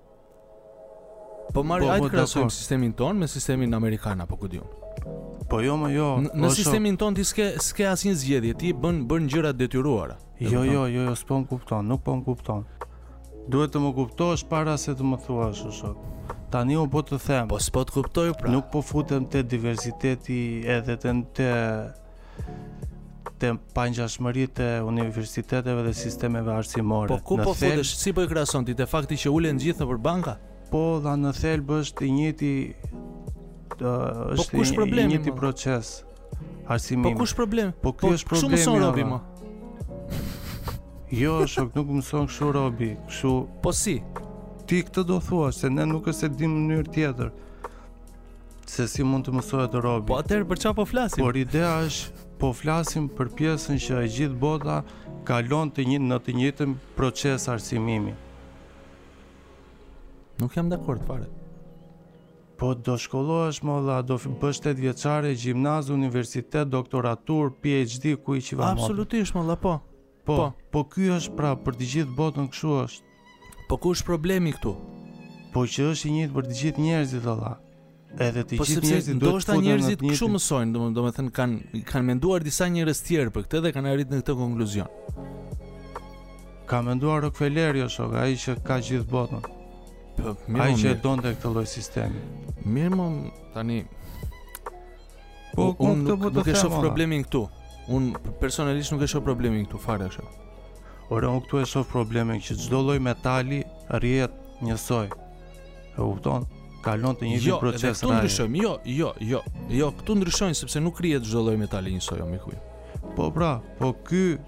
Po marr po, ai po, krahasoj sistemin tonë me sistemin amerikan apo ku di un. Po jo, më jo. Në, në sistemin tonë ti s'ke s'ke asnjë zgjedhje, ti bën bën gjëra detyruara. Jo, jo, jo, jo, s'po më kupton, nuk po më kupton. Duhet të më kuptosh para se të më thuash ashtu. Tani unë po të them. Po s'po të kuptoj pra. Nuk po futem te diversiteti edhe te te te pangjashmëritë e universiteteve dhe sistemeve arsimore. Po ku po futesh, si po i krahason ti, te fakti që ulen gjithë nëpër banka? Po, dha në thelb është i njëjti, po është po, i, i njëjti proces arsimimi. Po ku ësht problemi? Po kjo po, është problemi. Po kshu mëson robi më. Jo, shok, nuk mëson kështu robi, kështu. Po si? Ti këtë do thuash se ne nuk e, s'e dim në mënyrë tjetër. se si mund të mësohet robi. Po atëherë për çfarë po flasim? Por ideja është po flasim për pjesën që e gjithë bota kalon te një, në të njëjtin proces arsimimi. Nuk jam dakord fare. Po do shkollohesh më dha, do bësh 8 vjeçare gjimnaz, universitet, doktoraturë, PhD ku i çivam. Absolutisht më dha, po. Po, po, po ky është pra për të gjithë botën kështu është. Po ku është problemi këtu? Po që është i njëjti për të gjithë njerëzit valla. Edhe të po, gjithë njerëzit do të futen njerëzit kshu mësojnë, domethënë kanë kanë menduar disa njerëz të tjerë për këtë dhe kanë arritur në këtë konkluzion. Ka menduar Rockefeller jo shok, ai që ka gjithë botën. Po, mirë. Ai që e donte këtë lloj sistemi. Mirë, tani Po, po unë nuk, po nuk e shoh problemin këtu. Un personalisht nuk e shoh problemin këtu fare kështu. Ore unë këtu e shoh problemin që çdo lloj metali rrihet njësoj. E kupton? Kalon te i njëjti jo, proces. Jo, këtu ndryshojmë. Jo, jo, jo. Jo, këtu ndryshojnë sepse nuk rrihet çdo lloj metali njësoj, o miku. Po pra, po ky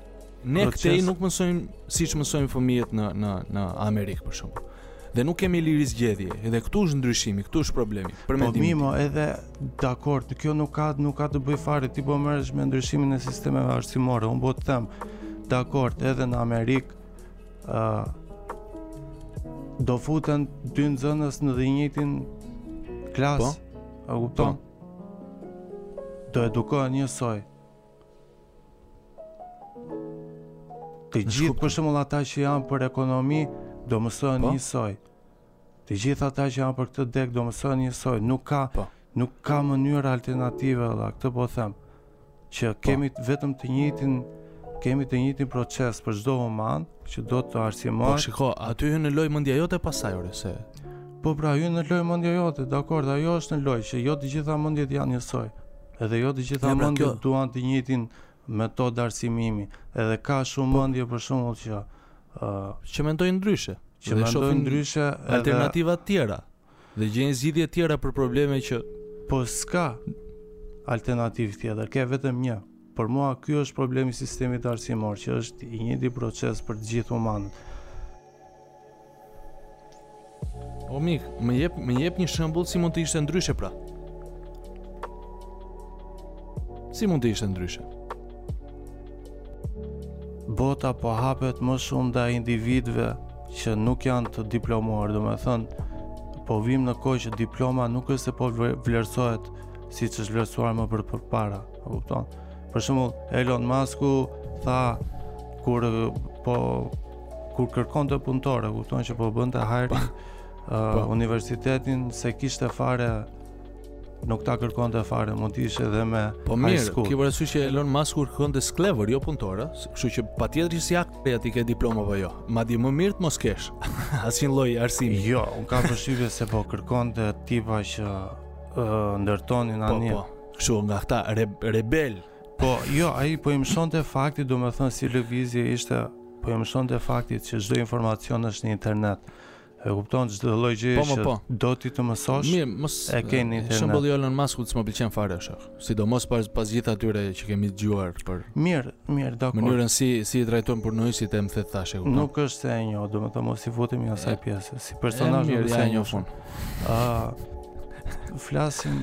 Ne këtej nuk mësojmë siç mësojnë fëmijët në në në Amerikë për shembull. Dhe nuk kemi liri zgjedhje, edhe këtu është ndryshimi, këtu është problemi. Pra po, mirë mo, edhe dakord, kjo nuk ka nuk ka të bëjë fare ti po merresh me ndryshimin e sistemeve arsimore. Unë po të them, dakord, edhe në Amerikë ë uh, do futen dy nxënës në të njëjtën klasë. Po? A kupton? Po. Do edukohen njësoj. Të gjithë për shembull ata që janë për ekonomi do mësohen po. njësoj. Të gjithë ata që janë për këtë degë do mësohen njësoj. Nuk ka po. nuk ka mënyra alternative valla, këtë po them. Që po. kemi vetëm të njëjtin kemi të njëjtin proces për çdo human që do të arsimohet. Po shiko, aty hyn në lojë mendja jote pastaj ore se. Po pra, hyn në lojë mendja jote, dakord, ajo është në lojë që jo të gjitha mendjet janë njësoj. Edhe jo të gjitha mendjet duan të njëtin metodë arsimimi, edhe ka shumë po, mendje për shembull që... Uh, që mendojnë ndryshe, që mendojnë ndryshe edhe... Alternativa të tjera, dhe gjejnë zgjidhje të tjera për probleme që... Po s'ka alternativë tjetër, ke vetëm një. Për mua, ky është problemi i sistemit arsimor, që është i njëti proces për të gjithë humanët. O mik, më jep, më jep një shembull si mund të ishte ndryshe pra. Si mund të ishte ndryshe? Bota po hapet më shumë ndaj individëve që nuk janë të diplomuar, domethënë, po vijmë në kohë që diploma nuk është se po vlerësohet siç është vlerësuar më për për para, Për shembull, Elon Musku tha, kur po Kur kërkonte punëtorë, kupton që po bënte hiring po, po. Uh, universitetin s'e kishte fare nuk ta kërkonte fare, mund të ishe dhe me Po mirë, kjo për arsye që Elon Musk kur kërkonte skllevër, jo punëtorë, kështu që patjetër që s'ia ka të ti ke diplomë apo jo, madje më mirë të mos kesh, asnjë lloj arsimi. Jo, unë kam përshtypje se po kërkonte tipa që uh, ndërtonin po, anë një. Po, po, kështu nga këta re, rebelë, Po, jo, ai po i mëshonte faktit, domethënë si lëvizje ishte po i mëshonte faktit që çdo informacion është në internet. E kupton çdo lloj gjëje po, që po. do ti të mësosh. Mirë, mos e ke në internet. Shembulli i Elon Muskut s'më pëlqen fare shok. Sidomos pas pas gjitha atyre që kemi dëgjuar për Mirë, mirë, dakor. Mënyrën si si i trajtojnë punonjësit e me the e thashë e kupton. Nuk është se e njoh, domethënë mos i futemi asaj pjese. Si personazh nuk e njoh. Ëh, flasim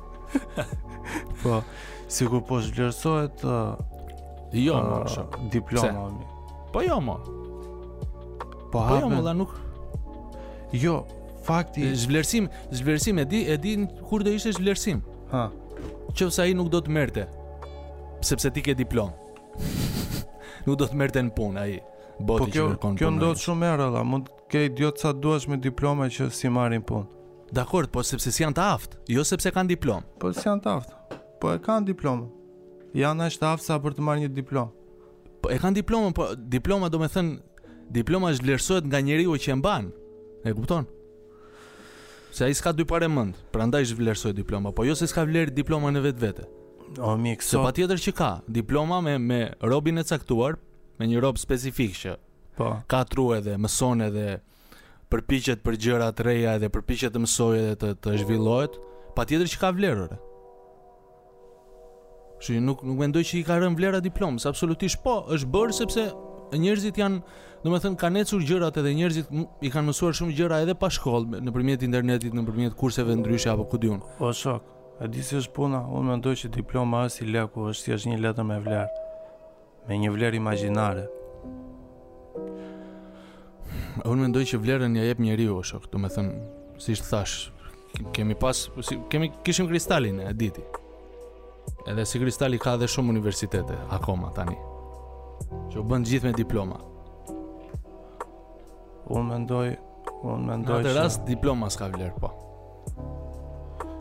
po, sikur po zhvlerësohet uh, jo, uh, diploma. Po jo, mo. Po, po jo, mo, la nuk... Jo, fakti... Zhvlerësim, zhvlerësim, e di, e di kur do ishte zhvlerësim. Ha. Qoftë se ai nuk do të merrte, sepse ti ke diplomë. nuk do të merrte në punë, ai. Boti po kjo, kjo ndodh shumë herë, la, mund Ke idiotë sa duash me diplomë që s'i marrin punë. Dakord, po sepse s'janë të aftë, jo sepse kanë diplomë. Po s'janë të aftë. Po e kanë diplomën. Janë aq të aftë sa për të marrë një diplomë. Po e kanë diplomën, po diploma domethënë diploma zhvlerësohet nga njeriu që e mban. E kupton? Se ai s'ka dy pare mend, prandaj zhvlerësohet diploma, po jo se s'ka vlerë diploma në vetvete. O mik, sot... se patjetër që ka diploma me me robin e caktuar, me një rob specifik që Po. Ka tru edhe, mëson edhe përpiqet për gjëra të reja edhe përpiqet të mësojë edhe të të zhvillohet, patjetër që ka vlerë. Shih, nuk nuk mendoj që i ka rënë vlera diplomës, absolutisht po, është bërë sepse njerëzit janë, domethënë kanë ecur gjërat edhe njerëzit i kanë mësuar shumë gjëra edhe pa shkollë, nëpërmjet internetit, nëpërmjet kurseve të ndryshme apo ku di unë. Po shok, a di si është puna? Unë mendoj që diploma është si leku, është si është një letër me vlerë. me një vlerë imagjinare. Unë mendoj që vlerën ia jep njeriu, shok, domethënë, siç thashë, kemi pas si, kemi kishim Kristalin, e di ti. Edhe si Kristali ka edhe shumë universitete akoma tani. Që u bënë gjithë me diploma. Unë mendoj, unë mendoj. Në atë rast diploma s'ka vlerë, po.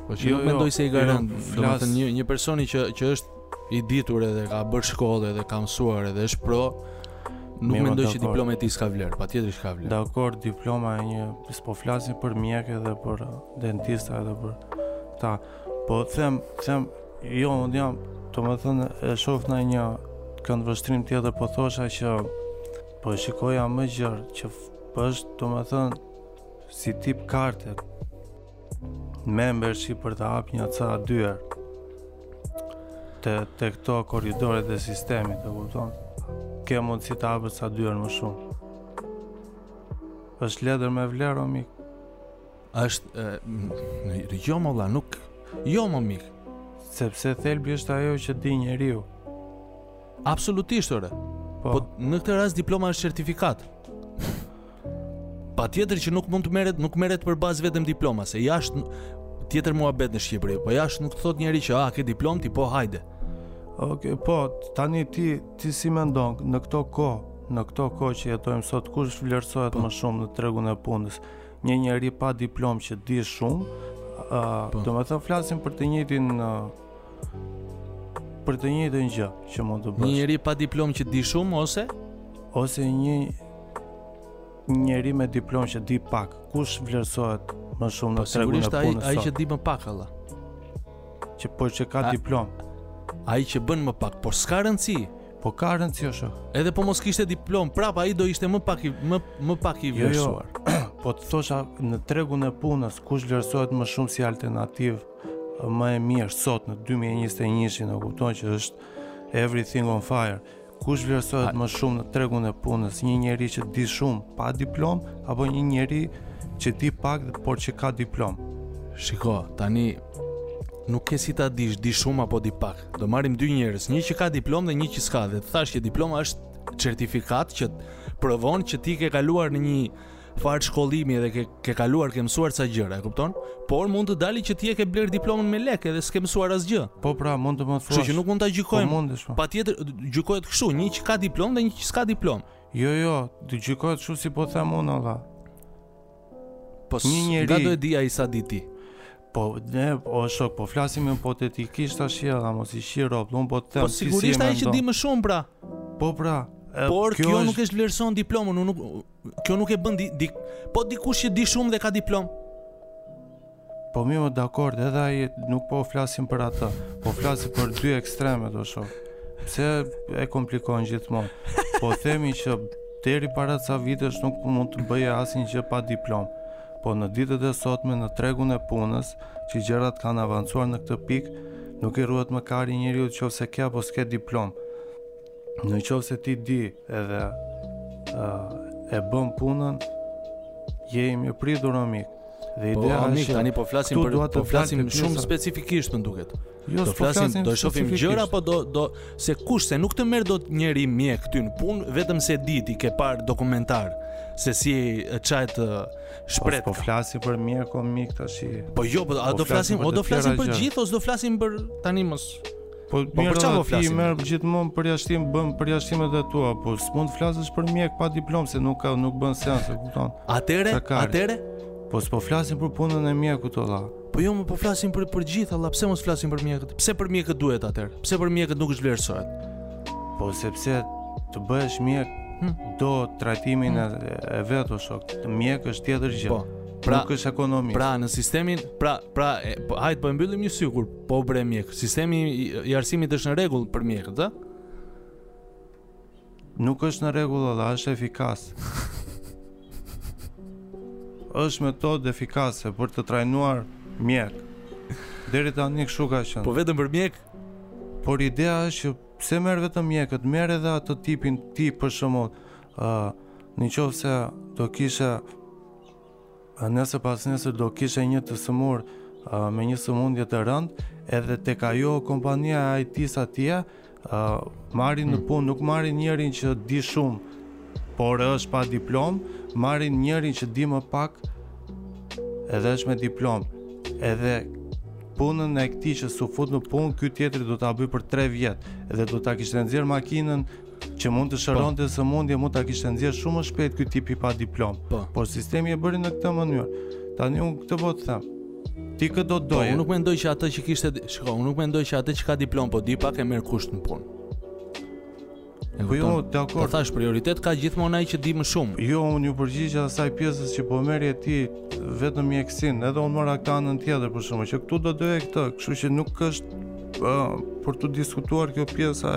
Po që jo, nuk jo, mendoj se i ka jo, rënë, domethënë një një personi që që është i ditur edhe ka bërë shkollë edhe ka mësuar edhe është pro nuk Miro, mendoj që diploma e tij s'ka vlerë, patjetër që ka vlerë. Dakord, diploma e një s'po flasim për mjek edhe për uh, dentista edhe për këta. Po them, them jo, unë jam, domethënë e shoh në një këndvështrim tjetër po thosha që po shikoja më gjerë që po është domethënë si tip karte membership për të hap nja ca dyer te te këto korridoret e sistemit, kupton ke mundësi të hapësh ca dyer më shumë është letër me vlerë o mik është e, jo mo vlla nuk jo mo mik sepse thelbi është ajo që di njeriu absolutisht ore po, po në këtë rast diploma është certifikatë Patjetër që nuk mund të merret, nuk merret për bazë vetëm diploma, se është tjetër muhabet në Shqipëri, po jashtë nuk thotë njeri që a ah, ke diplomë ti po hajde. Ok, po, tani ti, ti si mendon, në këto kohë, në këto kohë që jetojmë sot, kush vlerësohet po. më shumë në tregun e punës, një njeri pa diplomë që di shumë, uh, po. domethënë flasim për të njëjtin uh, Për të njëjtën gjë që mund të bësh. Një njeri pa diplomë që di shumë ose ose një njeri me diplomë që di pak, kush vlerësohet më shumë në po, tregun e punës? Sigurisht ai ai që di më pak, vlla. Që po që ka diplomë. Ai që bën më pak, por s'ka rëndësi. Po ka rëndësi është. Edhe po mos kishte diplomë, prapë ai do ishte më pak i më më pak i vlerësuar. Jo, jo. Po të thosha në tregun e punës kush vlerësohet më shumë si alternativë Më e mirë sot në 2021-shin e kupton që është everything on fire. Kush vlerësohet më shumë në tregun e punës, një njeri që di shumë pa diplomë apo një njeri që di pak por që ka diplomë? Shiko, tani nuk ke si ta dish, di shumë apo di pak. Do marrim dy njerëz, një që ka diplomë dhe një që s'ka. Dhe të thash që diploma është certifikatë që provon që ti ke kaluar në një farë shkollimi dhe ke ke kaluar ke mësuar ca gjëra, e kupton? Por mund të dalë që ti e ke blerë diplomën me lekë dhe s'ke mësuar asgjë. Po pra, mund të më thuash. Kështu që nuk mund ta gjykojmë. Po mundesh. Po. Patjetër gjykohet kështu, një që ka diplomë dhe një që s'ka diplomë. Jo, jo, të gjykohet kështu si po them unë vlla. Po një njeri. Nga do e dijë ai sa di ti? Po, ne, o shok, po flasim hipotetikisht a shia, dhe mos i shih, rropt, dhe unë po të them, po, si si e mendon. Po, sigurisht ai që di më shumë, pra. Po, pra, Por kjo, kjo nuk e zhvlerëson diplomën, unë nuk Kjo nuk e bën di, di po dikush që di shumë dhe ka diplomë. Po jemi dakord, edhe ai nuk po flasim për atë, po flasim për dy ekstremet o shok. Pse e komplikon gjithmonë? Po themi që deri para ca vitesh nuk mund të bëje asnjë gjë pa diplomë. Po në ditët e sotme në tregun e punës, që gjërat kanë avancuar në këtë pikë, nuk i rruhet më kari njeriu nëse ke apo s'ke diplomë. Në qoftë se ti di edhe uh, e bën punën, je i mirëpritur o mik. Dhe po, ideja është tani po flasim për po flasim shumë specifikisht më duket. Jo, do flasim, do shohim gjëra apo do do se kush se nuk të merr dot njeri mjek këtu në punë vetëm se di ti ke parë dokumentar se si çahet shpretk. Po, po flasim për mjek o mik tash. Po jo, po a po do flasim, o do flasim për gjithë ose do flasim për tani mos Po, po për çfarë po flasim? Merr gjithmonë përjashtim, bën përjashtimet e tua, po s'mund të flasësh për mjek pa diplomë se nuk ka nuk bën sens, e kupton? Atëherë, atëherë? Po s'po flasim për punën e mjekut o vlla. Po jo, më po flasim për gjithë vlla, pse mos flasim për mjekët? Pse për mjekët duhet atëherë? Pse për mjekët nuk zhvlerësohet? Po sepse të bëhesh mjek hmm. do trajtimin hmm. e, e vet o shok, të mjek është tjetër gjë. Po. Pra, nuk është ekonomi. Pra në sistemin, pra pra, po hajt po e mbyllim një sy, kur. Po bre mjek, sistemi i arsimit është në rregull për mjekët, ë? Nuk është në rregull, vlla, është efikas. është metodë efikase për të trajnuar mjek. Deri tani kështu ka qenë. Po vetëm për mjek? Por ideja është që pse merr vetëm mjekët, merr edhe atë tipin ti për shembull, ë, uh, në qoftë se do kisha Nëse pas nëse do kishe një të sëmurë me një sëmundje të rëndë, edhe tek ajo kompania e IT-së atje, marrin në hmm. punë, nuk marrin njërin që di shumë, por është pa diplomë, marrin njërin që di më pak edhe është me diplomë. Edhe punën e këtij që s'u fut në punë, ky tjetri do ta bëjë për 3 vjet dhe do ta kishte nxjerrë makinën që mund të po. shëronte atë sëmundje mund ta kishte nxjerrë shumë më shpejt ky tipi pa diplomë. Po. Por sistemi e bëri në këtë mënyrë. Tani unë këtë po të them. Ti këtë do po, doje. Po, unë nuk mendoj që atë që kishte, shiko, unë nuk mendoj që atë që ka diplomë po di pak e merr kush në punë. Po jo, dakord. Po thashë prioritet ka gjithmonë ai që di më shumë. Jo, unë iu përgjigja asaj pjesës që po merrje ti vetëm mjekësinë, edhe unë mora këtë anën tjetër për shkak që këtu do doje këtë, kështu që nuk është për t'u diskutuar kjo pjesa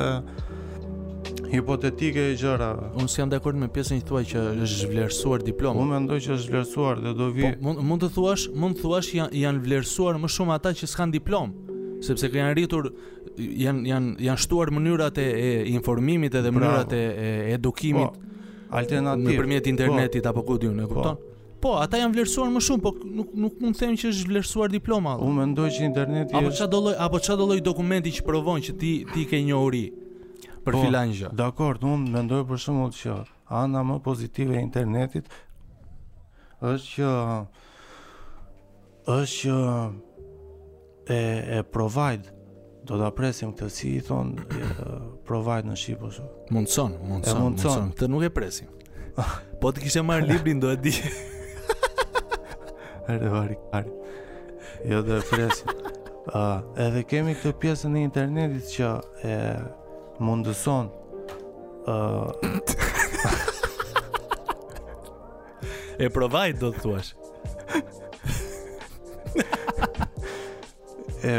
hipotetike e gjërave. Unë s'jam dakord me pjesën që thua që është zhvlerësuar diploma. Unë mendoj që është zhvlerësuar dhe do vijë. Po, mund mund të thuash, mund të thuash janë janë vlerësuar më shumë ata që s'kanë diplomë sepse janë rritur janë janë janë shtuar mënyrat e, e informimit edhe mënyrat e, e edukimit po, alternative nëpërmjet po. internetit po, apo ku di unë e po. kupton po, Po, ata janë vlerësuar më shumë, po nuk nuk mund të them që është zhvlerësuar diploma. Unë mendoj që interneti apo çfarëdo lloj apo çfarëdo lloj dokumenti që provon që ti ti ke njohuri për po, filan gjë. Dakord, unë mendoj për shembull që ana më pozitive e internetit është që Është që e, e provide do ta presim këtë si i thonë provide në shqip ose mundëson mundëson mundëson këtë nuk e presim po të kishe marrë librin do e dije vari are. Jo do e presim. Ë, uh, edhe kemi këtë pjesën e internetit që e mundëson ë uh, E provide do të thuash. e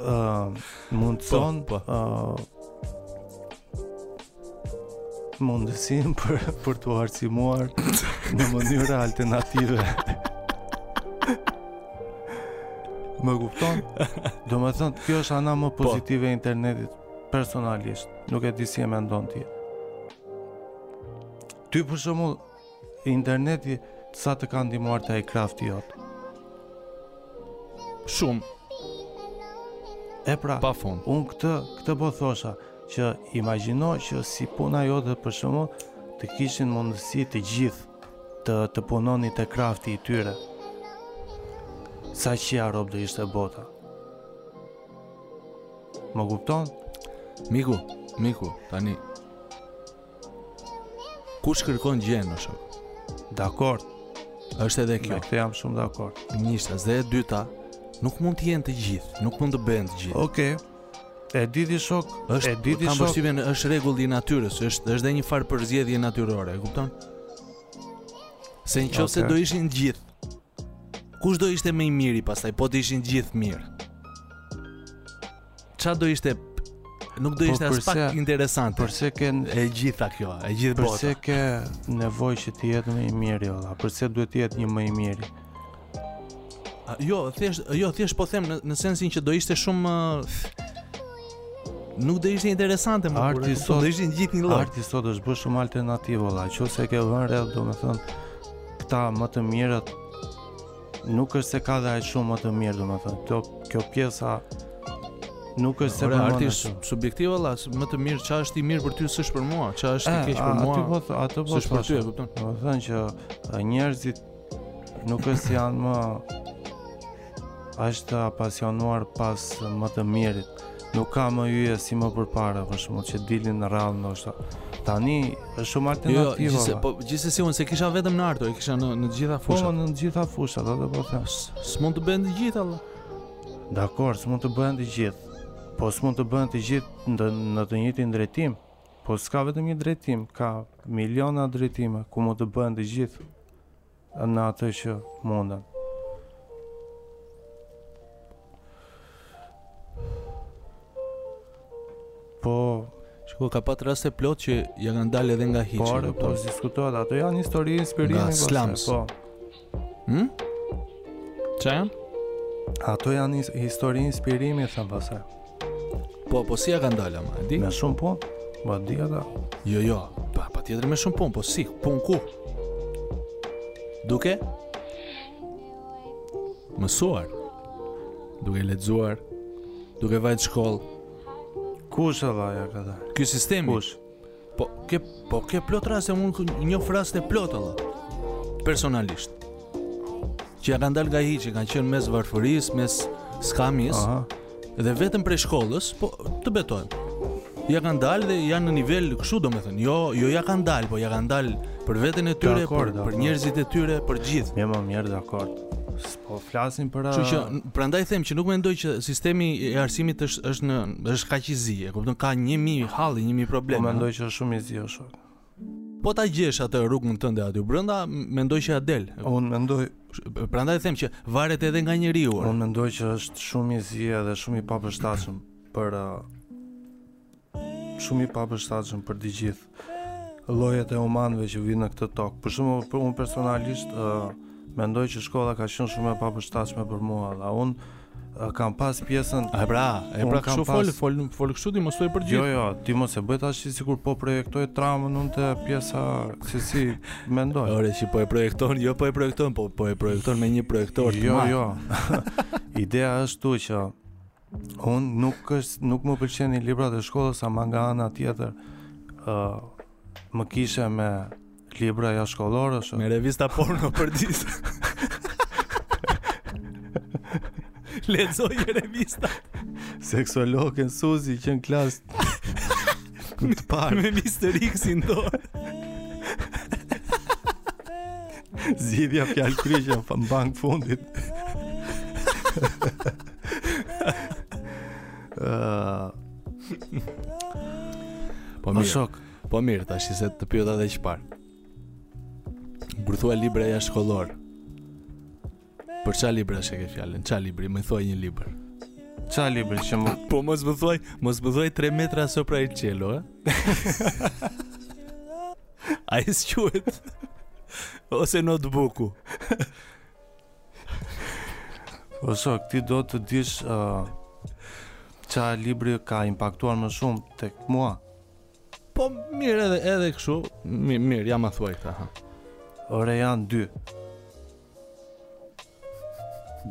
uh, mundëson po, po. Uh, mundësinë për për t'u arsimuar në mënyra alternative. Më kupton? Domethënë, kjo është ana më po. pozitive e internetit personalisht. Nuk e di si e mendon ti. Ty për shembull, Interneti sa të ka ndihmuar te ai krafti jot. Shumë. E pra, pa fund. Unë këtë këtë po thosha që imagjino që si puna jote për shembull të kishin mundësi të gjithë të të punonin te krafti i tyre. Sa qi rob do ishte bota. Më kupton? Miku, miku, tani Kush kërkon gjen më shumë. Dakord. Është edhe kjo. Me këtë jam shumë dakord. Një është, dhe e dyta, nuk mund të jenë të gjithë, nuk mund të bëhen të gjithë. Okej. Okay. E di ti shok, është e di ti shok. Kam është rregull i natyrës, është është edhe një farë përzgjedhje natyrore, e kupton? Se në qofë se do ishin gjithë Kush do ishte më i miri pastaj Po të ishin gjithë mirë ça do ishte nuk do po ishte as pak interesante. Përse e gjitha kjo, e gjithë bota. Përse ke nevojë që të jetë më i miri valla? Përse duhet të jetë një më i miri? Jo, thjesht, jo, thjesht po them në, në sensin që do ishte shumë nuk do ishte interesante më kurrë. Arti sot do ishin gjithë njëlloj. Arti sot është bërë shumë alternativ valla. Nëse ke vënë re, domethënë këta më të mirët Nuk është se ka dhe aq shumë më të mirë, domethënë, kjo kjo pjesa Nuk është se përmend. Arti është subjektiv valla, më të mirë çfarë është i mirë për ty s'është për mua, çfarë është i eh, keq për mua. Atë po atë po. S'është për ty, e kupton? Domethënë që eh, njerëzit nuk është se janë më është të apasionuar pas më të mirit. Nuk ka më yje si më përpara, për shembull, që dilin rrallë ndoshta. Tani është shumë alternativ. Jo, jo, gjithse, po gjithsesi unë s'e kisha vetëm në art, e kisha në në të gjitha po, fushat. Po, në të gjitha fushat, atë po them. S'mund të bëhen të gjithë, valla. Dakord, s'mund të bëhen të gjithë. Po s'mund të bëhen të gjithë në, në të njëjtin drejtim. Po s'ka vetëm një drejtim, ka miliona drejtime ku mund të bëhen të gjithë. Në atë që munden. Po, shiko, ka pat raste plot që ia kanë dalë edhe nga hiçi. Por, po, po diskutohet, ato janë histori inspirimi nga slums. Po. Hm? Çfarë? Ato janë histori inspirimi thënë pastaj. Po, po si ia kanë dalë ama, e di? Me shumë punë, po e di ata. Jo, jo, pa, patjetër me shumë punë, po si, punë ku? Duke? Mësuar? Duke lexuar? Duke vajtë shkollë? Kush ia dha këto? Ky sistemi? Kush? Po ke po ke plot raste unë njoh raste plot valla. Personalisht. Që ia kanë dalë nga hiçi, kanë qenë mes varfërisë, mes skamjes. Aha. Dhe vetëm prej shkollës, po të betohem. Ia kanë dalë dhe janë në nivel kështu domethënë. Jo, jo ia kanë dalë, po ia kanë dalë për veten e tyre, për, për njerëzit e tyre, për gjithë. Mirë, më mirë, dakord. Po flasim për Kështu që prandaj them që nuk mendoj që sistemi i arsimit është është në është kaq i zi, e kupton ka 1000 halle, 1000 probleme. Po mendoj që është shumë i zi o shok. Po ta gjesh atë rrugën tënde aty brenda, mendoj që ia del. Unë mendoj, prandaj them që varet edhe nga njeriu. Unë mendoj që është shumë i zi edhe shumë i papërshtatshëm për Shumë i papërshtatshëm për të gjithë llojet e humanëve që vijnë në këtë tokë. Për shembull, unë personalisht ë uh, mendoj që shkolla ka qenë shumë e papërshtatshme për mua dhe unë uh, kam pas pjesën e pra e pra kështu fol fol fol kështu ti mos thuaj për gjithë jo jo ti mos e bëj tash sikur po projektoj traumën unë te pjesa se si mendoj ore që po e projekton jo po e projekton po po e projekton me një projektor jo jo ideja është tu që Un nuk është nuk më pëlqenin librat e shkollës ama nga ana tjetër. ë uh, më kishe me libra jashtëshkollorë. Me revista porno për ditë. Lexoje revista. Seksologen Suzi që në klasë të parë. Me Mr. X-in në dorë. Zgjidhja fjalëkryqe në bankë të fundit. uh... Po mirë. Shok. Po mirë, tashi se të pyeta edhe çfarë. Kur thua libra jashtëshkollorë. Për çfarë librash e ke fjalën? Çfarë libri? Më thuaj një libër. Ça libri që më... Po mos më thuaj, mos më thuaj 3 metra sopra il cielo, e? Ai s'quhet? Ose në të buku? Po po, ti do të dish uh, ça libri më ka impaktuar më shumë te mua? Po mirë edhe, edhe kështu, mirë, mirë, ja ma thuaj këtë, ha? Ore janë dy.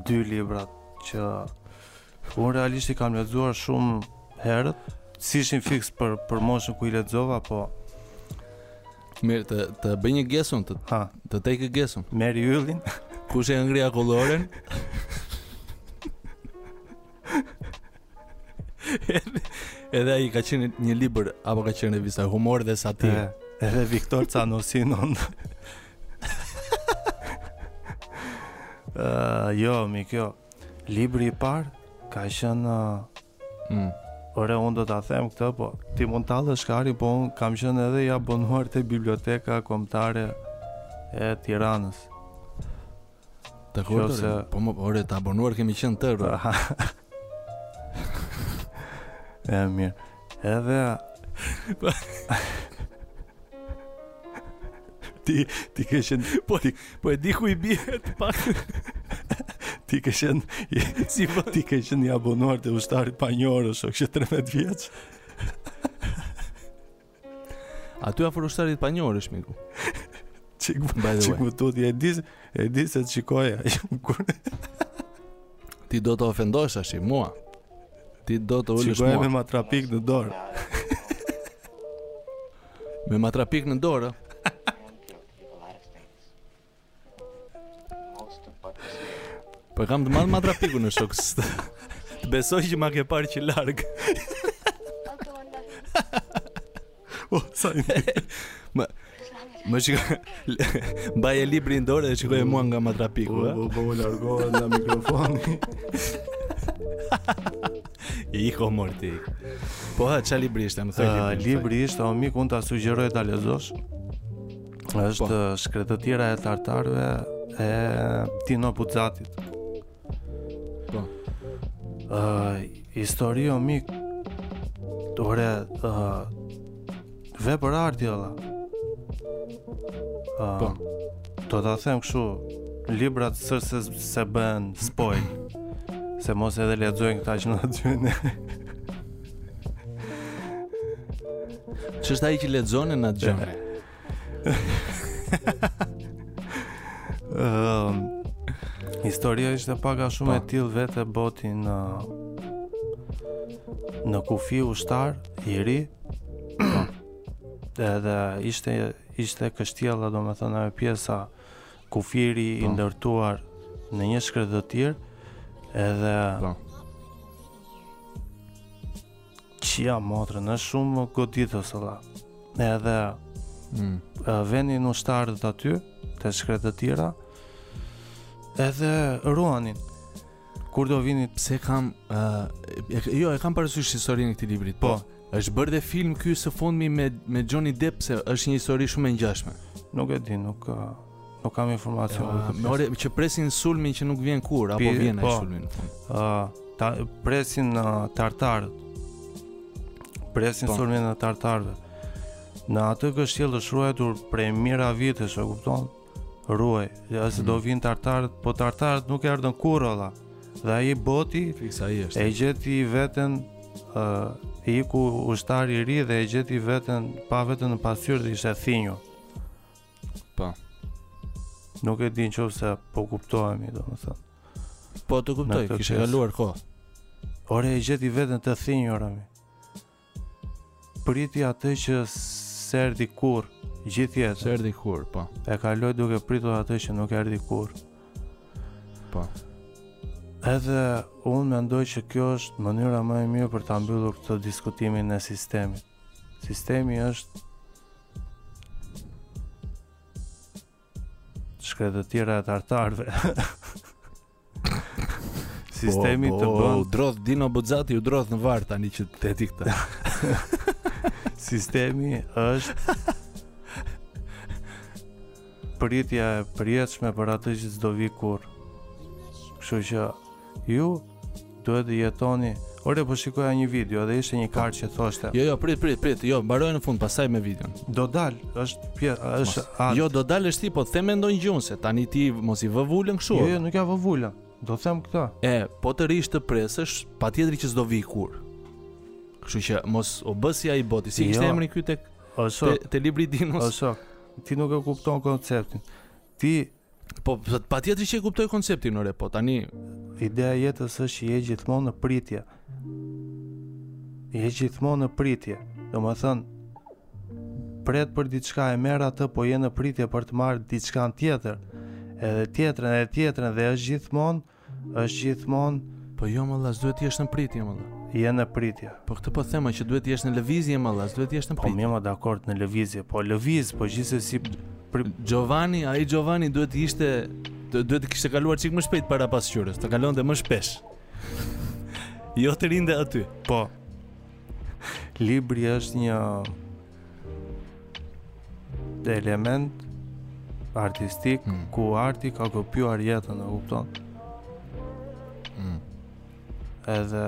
Dy libra që unë realisht i kam lexuar shumë herët, s'ishin fiks për për moshën ku i lexova, po Mirë, të të bëj një guess unë, të ha, të të bëj guess unë. Meri Yllin. Kush e ka ngrirë akulloren? Edhe- Edhe ai ka qenë një libër apo ka qenë revista humor dhe satirë. E, edhe Viktor Canosinaj uh, jo, miko Libri i parë ka qenë uh, mm. Ore, unë do ta them këtë, po Ti mund tallesh kari, po unë kam qenë edhe i abonuar te Biblioteka Kombëtare e Tiranës Të kërë Po more të abonuar kemi qenë tërë Aha E mirë Edhe Ti Ti ke qenë Po, ti, po e di ku i bie të paktën Ti ke qenë si, po? Ti ke qenë i abonuar te Ushtari i Panjohur Shok që 13 vjeç Aty afër ushtarit banjor është miku. Çik çik më tutje e di e di se shikoj. Ti do të ofendosh tash mua. Ti do të ulësh mua. Shikoj me matrapik në dorë. me matrapik në dorë. Po kam të madh matrapikun, shok. Besoj që ma ke parë që larg. O, sa i Më Më shikoj. Mbaje librin në dorë dhe shikoje mua nga matrapiku, ha. Po, po, po largohet nga mikrofoni. I ko morti. Po hë ça libri ishte, më thënë. Uh, libri ishte, o mik, unë ta sugjeroj ta lexosh. Është po. shkretëtira e tartarëve e Dino Buzatit. Po. Ë, uh, histori o mik. Ore, ë uh, vepër arti olla. Ë, uh, po. Do ta them kështu, librat s'është se bëhen spoil. Se mos edhe lexojnë këta që na dëgjojnë. Ç'është ai që lexon e na dëgjon? Ëm Historia ishte pak a shumë e po. tillë vete boti në kufi ushtar i ri. Edhe ishte ishte kështjella, domethënë ajo pjesa Kufiri i po. ndërtuar në një shkretëtirë edhe po. Qija motrën, është shumë goditëse olla Edhe mm. Venin ushtarët aty Te shkretëtira Edhe ruanin Kur do vinin? Pse kam uh, e, jo, e kam parasysh historinë e këtij libri. Po. po. Është bërë dhe film ky së fundmi me me Johnny Depp se është një histori shumë e ngjashme. Nuk e di, nuk ka nuk kam informacion. Uh, Ore, që presin sulmin që nuk vjen kurrë apo vjen ai po. sulmin. Ë, presin uh, tartarët. Presin po. sulmin e tartarëve. Në atë kështjellë është ruajtur prej mijëra vitesh, e kupton? Ruaj, ja se do vijnë tartarët, po tartarët nuk erdhën kurrë olla. Dhe ai boti, fiksa ai është. E gjeti veten ë uh, iku ushtari i ri dhe e gjeti veten pa veten në pasqyrë dhe ishte thinjur. Po. Nuk e di nëse po kuptohemi, domethënë. Po të kuptoj, kishte kaluar kohë. Ore e gjeti veten të thinjur o mik. Priti atë që s'erdhi kurrë, gjithë jetën. S'erdhi kurrë, po. E kaloi duke pritur atë që nuk erdhi kurrë. Po. Edhe unë mendoj që kjo është mënyra më e mirë për ta mbyllur këtë diskutimin e sistemit. Sistemi është shkretëtira e tartarëve. Sistemi të bën u drodh Dino Buxhati u drodh në varr tani që të deti këta. Sistemi është pritja e përjetshme për atë që s'do vi kurr. Kështu që ju Duhet të jetoni. Ore po shikoja një video dhe ishte një kar që thoshte. Jo, jo, prit, prit, prit. Jo, mbaroje në fund, pastaj me videon. Do dalësh ti, pje, është art. Jo, do dalësh ti, po them ndonjë gjë se tani ti mos i vë vulën kështu. Jo, jo, nuk ia vë vulën. Do them këtë. E, po të rrish të presësh, patjetër që s'do vi kur. Kështu që mos u bëj si ai boti, si kishte jo. emrin ky tek te, te libri i Dinos. O shok, ti nuk e kupton konceptin. Ti Po, patjetër që e kuptoj konceptin, ore, po, tani... Ideja e jetës është që je gjithmonë në pritje. Je gjithmonë në pritje. Domethënë, pret për diçka e merr atë, po je në pritje për të marrë diçka tjetër. Edhe tjetrën, edhe tjetrën, dhe është gjithmonë Është gjithmonë. Po jo mo vlla s'duhet të jesh në pritje mo vlla. Je në pritje. Po këtë po them mo që duhet të jesh në lëvizje mo vlla, s'duhet të jesh në pritje. Po mirë mo dakord në lëvizje, po lëviz, po gjithsesi pri... Giovanni, ai Giovanni duhet të ishte duhet të kishte kaluar çik më shpejt para pasqyrës, të kalonte më shpesh. Jo të rrinte aty. Po. Libri është një dhe element artistik mm. ku arti ka kopjuar jetën e kupton mm. edhe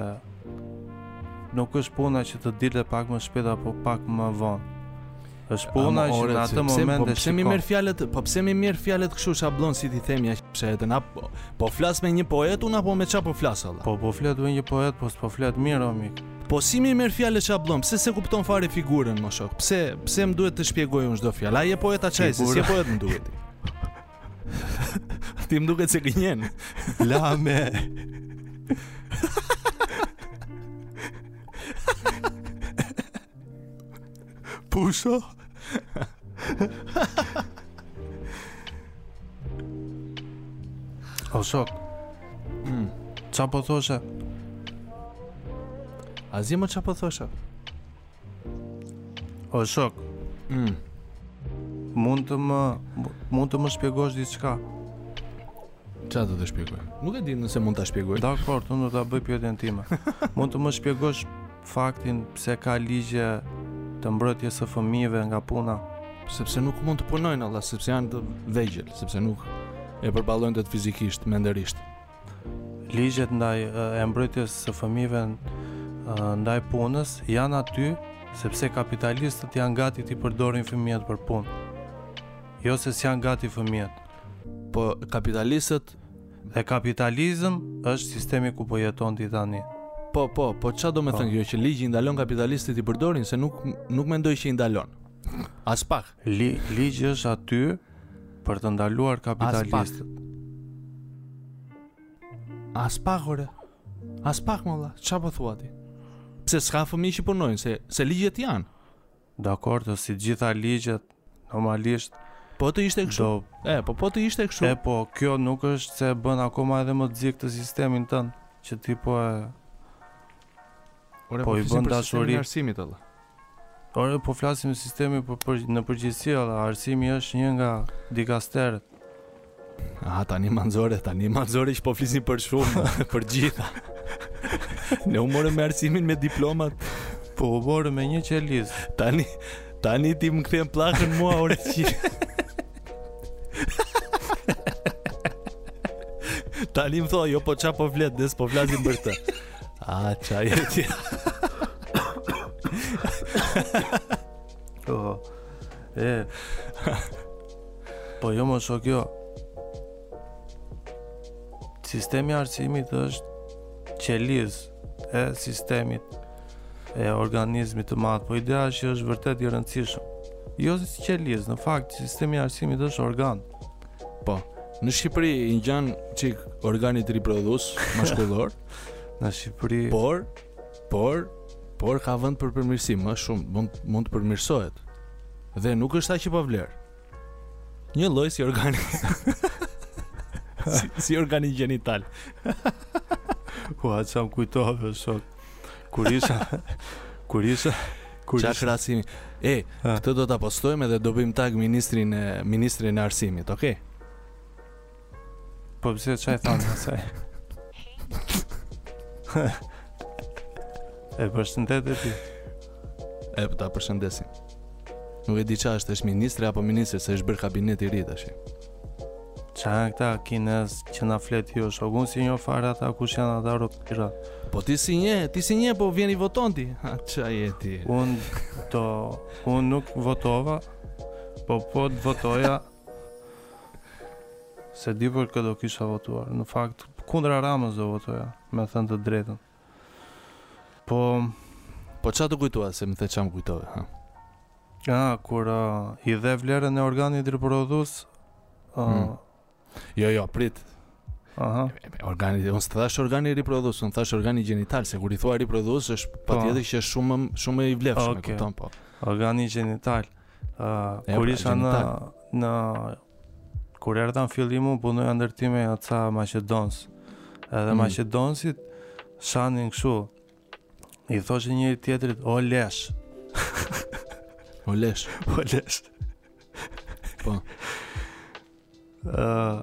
nuk është puna që të dilte pak më shpejt apo pak më vonë është puna që në atë moment po pse m'i merr fjalët po pse m'i merr fjalët kështu shabllon si t'i themi aq pse edhe na po, po flas me një poet unë apo me ça po flas po po flet me një poet po s'po flet mirë o mik Po si m'i merr fjalët shabllon, pse s'e kupton fare figurën mo shok? Pse pse më duhet të shpjegoj unë çdo fjalë? A je poet a ça je, si je poet më duhet. Ti më duket se gënjen. Lame. Pusho. O shok. Mm. Ça po thoshe? A zi mo ça po thoshe? O shok. Mm. Mund të më mund të më shpjegosh diçka? Ça do të shpjegoj? Nuk e di nëse mund ta shpjegoj. Dakord, unë do ta bëj pyetjen time. mund të më shpjegosh faktin pse ka ligje të mbrojtjes së fëmijëve nga puna, sepse nuk mund të punojnë ala, sepse janë të vegjël, sepse nuk e përballojnë dot fizikisht, mendërisht. Ligjet ndaj e mbrojtjes së fëmijëve ndaj punës janë aty sepse kapitalistët janë gati t'i përdorin fëmijët për punë. Jo se s'janë gati fëmijët. Po kapitalistët Dhe kapitalizëm është sistemi ku po jeton ti tani. Po, po, po ça domethënë kjo që ligji i ndalon kapitalistët t'i përdorin se nuk nuk mendoj që i ndalon. Aspak. Li, ligji është aty për të ndaluar kapitalistët. Aspak, ore. Aspak mo vlla, ça po thua ti? Pse s'ka fëmijë që punojnë se se ligjet janë. Dakord, si të gjitha ligjet normalisht Po të ishte kështu. Do... E, po po të ishte kështu. E po, kjo nuk është se bën akoma edhe më zik të sistemin tënd, që ti po e Ore, po, po i bën dashuri arsimit edhe. Ore, po flasim sistemi për, për në përgjithësi edhe arsimi është një nga dikasteret. Ah, tani ma nxore, tani ma nxore që po flisnim për shumë, për të gjitha. Ne u morëm me arsimin me diplomat. Po u morëm me një qelizë. Tani, tani ti më kthen pllakën mua ore që... tani më thua, jo po ça po flet, des po flasim për të. Ah, ça je ti... oh, e... Po jo më shok jo. Sistemi i arsimit është qelizë e sistemit e organizmit të madh, po ideja është që është vërtet i rëndësishëm. Jo si qelizë, në fakt sistemi i arsimit është organ. Po, në Shqipëri i ngjan çik organit riprodhues mashkullor. në Shqipëri. Por Por, por ka vend për përmirësim, më shumë mund mund të përmirësohet. Dhe nuk është aq e pavlerë. Njëlloj si organi si, si organi gjenital. Po atë sa më kujtove sot. Kur isha kur isha kur isha krasimi. E, ha. këtë do ta postojmë dhe do bëjmë tag ministrin e ministrin e arsimit, okay? Po pse çaj thon më se? E përshëndete ti. E po ta përshëndesim. Nuk e di çfarë është, është ministër apo ministre se është bërë kabinet i ri tash. Ça janë këta kinezë që na flet ju, shogun si një farë ata kush janë ata rupë të Po ti si një, ti si një, po vjen i voton ti. Ha, ça je ti? Unë, to, unë nuk votova, po po të votoja, Se di për kë do kisha votuar. Në fakt, kundra Ramës do votoja, me thënë të drejtën. Po... Po ça t'u kujtua, se më the ça më kujtove, ha? Ja, kur uh, i dhe vlerën e organit riprodhus... Uh, hmm. Jo, jo, prit. Aha. Organi, unë s'të thashë organi riprodhues, unë thashë organi genital, se kur i thua riprodhues, është po. patjetër që është shumë, shumë i vlefshme, okay. këtë po. Organi genital. Organi genital. Uh, kur pra, isha në, në kur erdha në fillim unë punoja ndërtime te ca maqedons. Edhe mm. maqedonsit shanin kështu. I thoshin njëri-tjetrit o lesh. o lesh. o lesh. Po. Ë uh,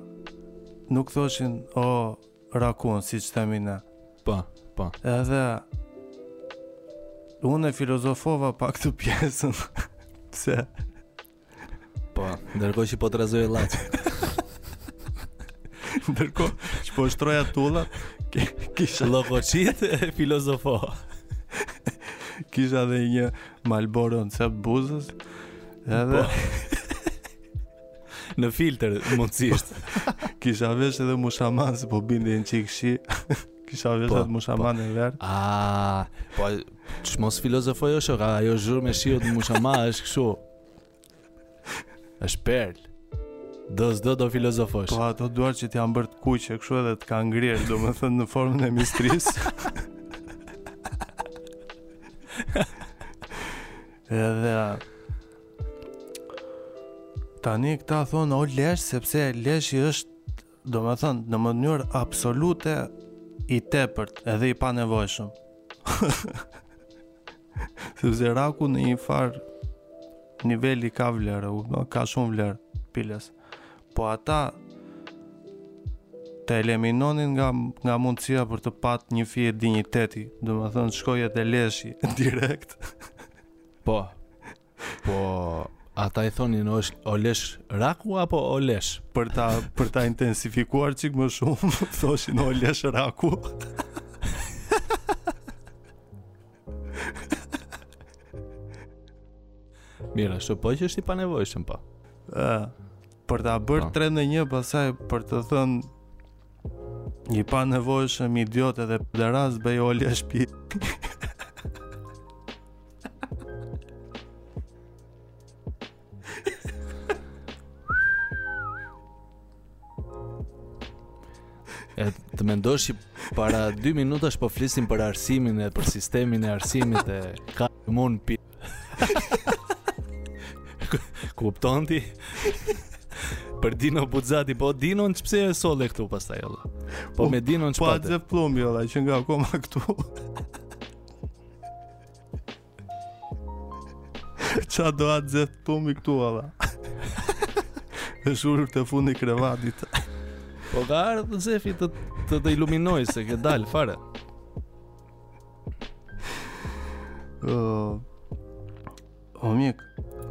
nuk thoshin o rakun siç themi ne. Po, po. Edhe unë e filozofova pak këtë pjesën. Pse? Po, ndërkohë që po trazoje llaç. ndërkohë që po shtroja tulla, kisha llogoçitë e filozofo. kisha dhe një Marlboro në cep buzës. Edhe po. Në filter, mundësisht. Kisha vesh edhe mushaman, se po binte një çikë shi. Kisha vesh po, edhe mushaman po. e verdhë. A, po, ç'mos filozofoje, është, ka ajo zhurmë e shiut në mushama, është kështu. është perlë. Do s'do do filozofosh. Po, ato duar që t'janë bërë t'kuqe kështu edhe të kanë ngrirë, domethënë në formën e mistrisë. edhe Tani këta thonë o lesh sepse leshi është domethënë në mënyrë absolute i tepërt edhe i panevojshëm. sepse raku në një farë niveli ka vlerë, ka shumë vlerë biles. Po ata të eliminonin nga, nga mundësia për të pat një fije dinjiteti, domethënë shkoje te leshi direkt. Po. Po ata i thonin o lesh raku apo o lesh? Për ta për ta intensifikuar çik më shumë, thoshin o lesh raku. Mirë, ashtu po që është i panevojshëm po. Ë, për ta bërë 3 në 1 pastaj për të thënë I panevojshëm idiot edhe pederast bëj o lesh pi. E të mendosh që para 2 minutash po flisim për arsimin e për sistemin e arsimit e ka mund pi Kupton ti? Për Dino Buzati, po Dinon ç'pse e solle këtu pastaj olla. Po, po me Dinon ç'pate. Po atë Zef Plumbi olla që nga akoma këtu. Ça do atë Zef Plumbi këtu olla. E shurur te fundi krevatit. Po ka ardhë Zefi të të, të iluminoj se ke dal fare. Uh, o mik,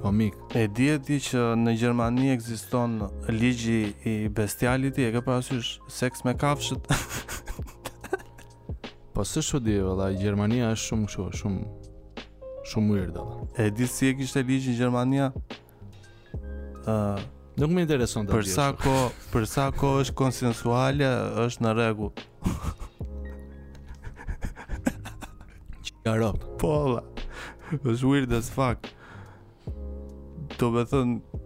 o mik. E di ti që në Gjermani ekziston ligji i bestiality, e ke parasysh seks me kafshët? po s'është çudi, vëlla, Gjermania është shumë kështu, shumë shumë weird. E di si e kishte ligjin Gjermania? Ë, uh, nuk më intereson të Për sa kohë, për sa kohë është konsensuale, është në rregull. Çfarë? Po, la. Është weird as fuck. Domethënë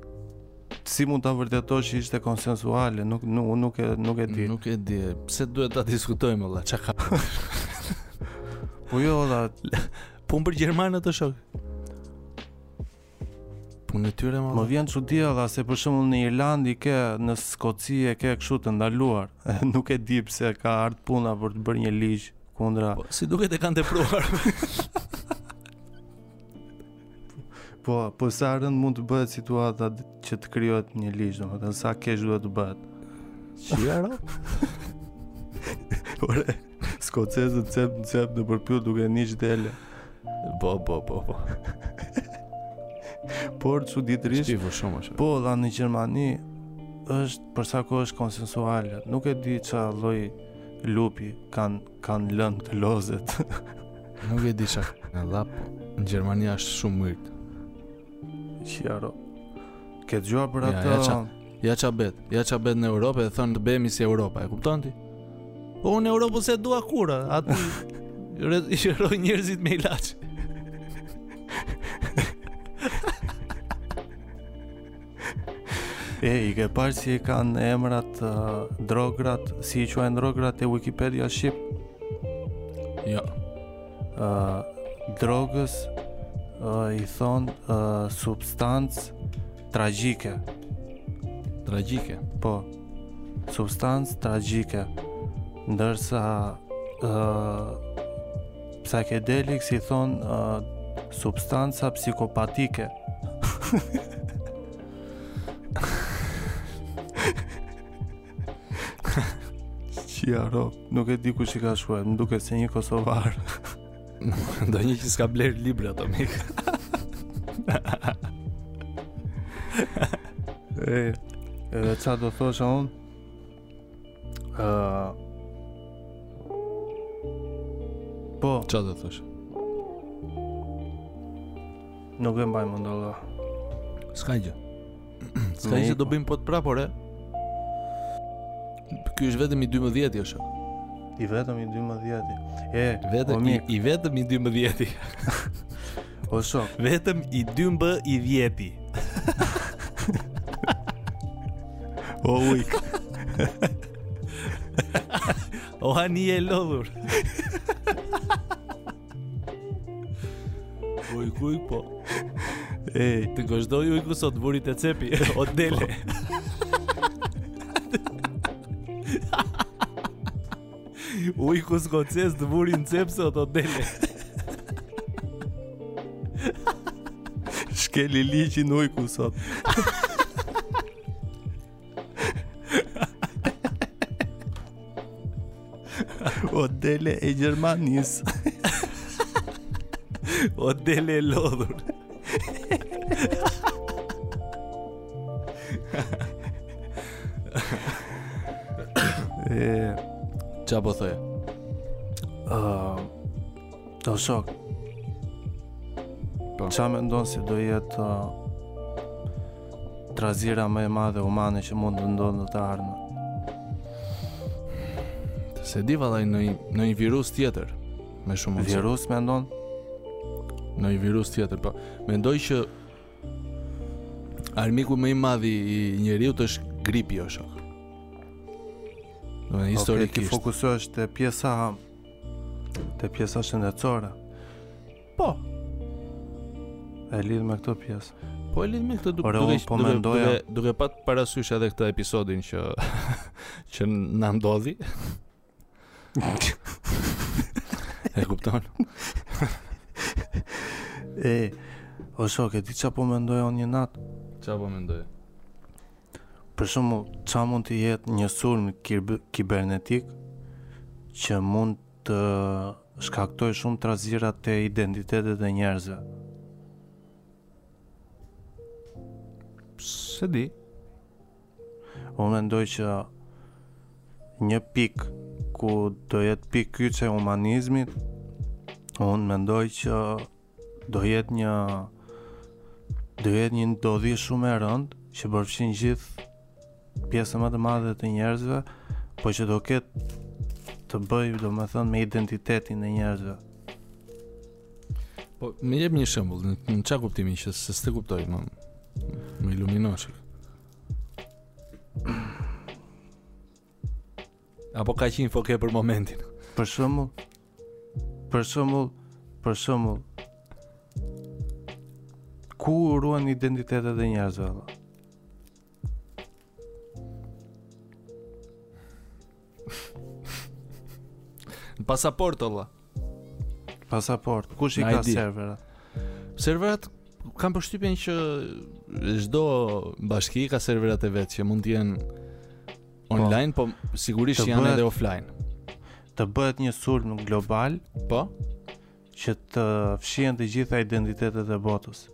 si mund ta vërtetosh që ishte konsensuale, nuk nuk nuk e nuk e di. Nuk e di. Pse duhet ta diskutojmë vëlla, çka ka? po jo vëlla, po për gjermanët o shok. Punë e tyre më. Më vjen çudi edhe se për shembull në Irlandë ke në Skoci e ke kështu të ndaluar. Nuk e di pse ka ardh puna për të bërë një ligj kundra. Po, si duket e kanë tepruar. po, po sa rëndë mund të bëhet situata që të krijohet një ligj, domethënë sa keq duhet të bëhet. Çfarë? Ora. Skocezët cep në cep nëpër pyll duke ndjekur dele. Po, po, po, po. Por, çuditërisht... Shqipë shumë, shumë. Po, la në Gjermani, është për sa kohë është konsensuale. Nuk e di ça lloj lupi kanë kanë lënë të lozet. Nuk e di që në lap, në Gjermani është shumë mërtë. Qjaro. Ke dëgjuar për atë? Ja, ja ça. Ja ça bet. Ja ça bëhet në Europë dhe thonë të bëhemi si Europa, e kupton ti? Po unë Europën s'e dua kurrë, aty i shërojnë njerëzit me ilaç. E, i ke parë si e kanë emrat uh, drogërat, si i quajnë drogërat te Wikipedia Shqip? Jo. Ja. drogës i thonë substancë tragjike. Tragjike. Po. Substancë tragjike. Ndërsa ë psikedeliks i thonë substanca psikopatike. Qi ro, nuk e di kush e ka shkruar, më duket se një kosovar. Ndonjë që s'ka bler libra atomikë. e, edhe ça do thosha unë? Uh, po. Ça do thosha? Nuk e mbaj mend, o lla. S'ka gjë. S'ka gjë se do bëjmë pod prapë, ore. Ky është vetëm i 12-ti është. I vetëm i 12-ti. E, vetëm po i, i vetëm i 12-ti. O po shok, vetëm i 12 i 10-ti. O ujk. O ani e lodhur. Ujk, ujk, po. Ej, të gozhdoi ujku sot, të vuri te cepi, o dele. Ujku i Skocisë të vuri në cep sot, o dele. Shkeli liqin uj, ku sot. O dele e Gjermanisë O dele e lodhur E... Ça po thoje? Uh, O shok. Po. Ça mendon se do jetë uh, trazira më e madhe umane që mund të ndodhë në të ardhmen? S'e di vallaj në, në një virus tjetër, me shumë mundësi. Virus mendon? Në një virus tjetër, po. Mendoj që armiku më i madh i njeriut është gripi o shok. Në historikisht. Ok, ti fokusohesh te pjesa Te pjesa shëndetësore. Po. E lidh me këtë pjesë. Po e lidh me këtë duke duke po duke, duke, duke pat parasysh edhe këtë episodin që që na ndodhi. e kupton? e o shok, e di ça po mendoj unë një natë? Ça po mendoj? Për shembull, ça mund të jetë një sulm kibernetik që mund të shkaktojë shumë trazira te identitetet e njerëzve? S'e di. Unë mendoj që një pikë ku do jetë pikë kyçe e humanizmit, unë mendoj që Do jetë një do jetë një ndodhi shumë e rëndë që përfshin gjithë pjesën më të madhe të njerëzve, por që do ketë të bëjë, domethënë, me identitetin e njerëzve. Po, më jep një shembull, në ça kuptimi që se s'e kuptoj. Më, më ilumino. Apo kaq info ke për momentin. Për shembull, Për shembull, për shembull, ku u ruan identitetet e njerëzve olla? Në pasaportë olla. Pasaportë, kush i ka serverat? Serverat kam përshtypjen që çdo bashki ka serverat e vet që mund të jenë Online, po, po sigurisht janë edhe offline. Të bëhet një sulm global, po, që të fshihen të gjitha identitetet e botës.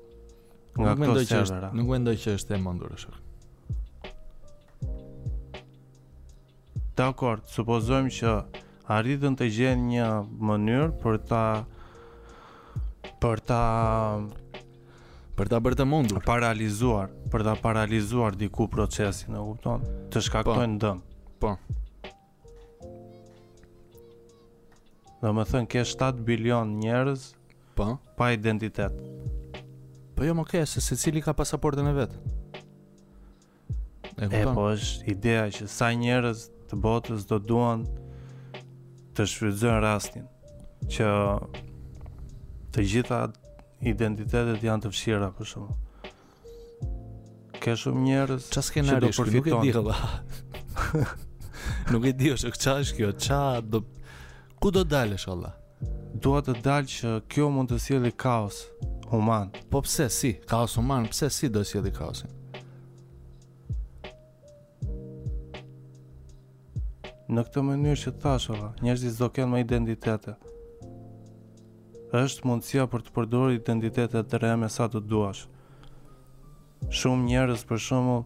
Nga këto servera. Nuk mendoj që është e mundur. Dakord, supozojmë që arritën të gjejnë një mënyrë për ta për ta për ta bërë të mundur. Paralizuar, për ta paralizuar diku procesin, e kupton? Të shkaktojnë, po, dëm. Po. Domethënë ke 7 bilion njerëz, po, pa identitet. Po jo më ke, se secili ka pasaportën e vet. E, epo është ideja që sa njerëz të botës do duan të shfrytëzojnë rastin që të gjitha identitetet janë të fshira për shembull. Ke shumë njerëz që do të përfitojnë. Nuk e di olla, nuk e di ça është kjo, ça do Ku do dalësh olla? Dua të dal që kjo mund të sjelli kaos human. Po pse si? Kaos human, pse si do e sjelli kaosin? Në këtë mënyrë që thashë olla, njerëzit s'do kenë më identitete. Është mundësia për të përdorur identitete të reja me sa të duash. Shumë njerëz për shembull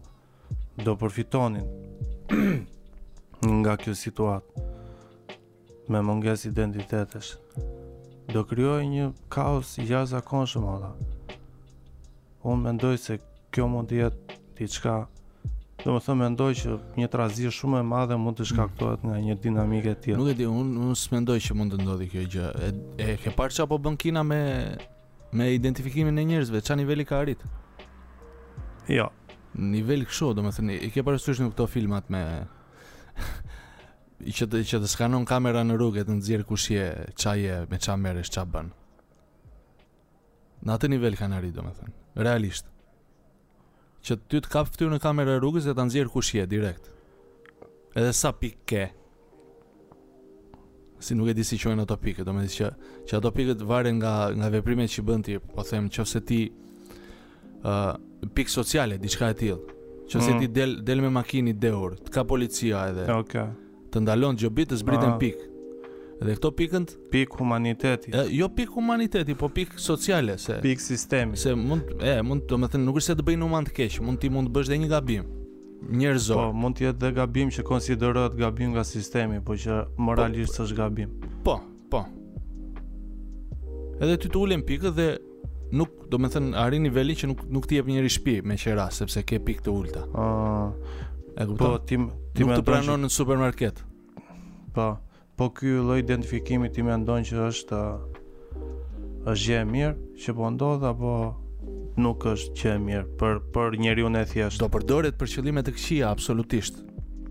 do përfitonin nga kjo situatë me mungesë identitetesh do krijojë një kaos i jashtëzakonshëm olla unë mendoj se kjo mund të jetë diçka domethënë mendoj që një trazirë shumë e madhe mund të shkaktohet nga një dinamikë e tillë nuk e di, unë unë s'mendoj që mund të ndodhi kjo gjë e, e ke parë ça po bën Kina me me identifikimin e njerëzve, ça niveli ka arrit jo Nivel kështu, domethënë, i ke parasysh në këto filmat me... që të, që të skanon kamera në rrugë e të nxjerr kush je, ça je, me ça merresh, ça bën. Në atë nivel kanë arrit, domethënë, realisht. Që ty të kap fytyrën kamera e rrugës e ta nxjerr kush je, direkt. Edhe sa pikë ke. si nuk e di si quhen ato pikët, domethënë që që ato pikët varen nga nga veprimet që bën ti, po them qoftë se ti ë uh, pikë sociale diçka e tillë. Qoftë se mm. ti del del me makinë i dehur, të kap policia edhe. Okej. Okay. Të ndalon gjobit të zbriten ah. pikë. Dhe këto pikët pik humaniteti. E, jo pik humaniteti, po pik sociale se. Pik sistemi. Se mund e mund domethënë nuk është se të bëjnë njeri të keq, mund ti mund të bësh dhe një gabim. njerëzor. Po, mund të jetë dhe gabim që konsiderohet gabim nga sistemi, po që moralisht po, është gabim. Po, po. Edhe ty të ulen pikët dhe nuk, domethënë, arrin niveli që nuk nuk të jep njeri shtëpi me qera sepse ke pikë të ulta. Ëh. Ah, e kupton? Po, ti s'të pranon në supermarket. Po. Po ky lloj identifikimi ti mendon që është është gjë e mirë që po ndodh apo nuk është gjë e mirë për për njeriun e thjeshtë? Do përdoret për qëllime të këqija absolutisht.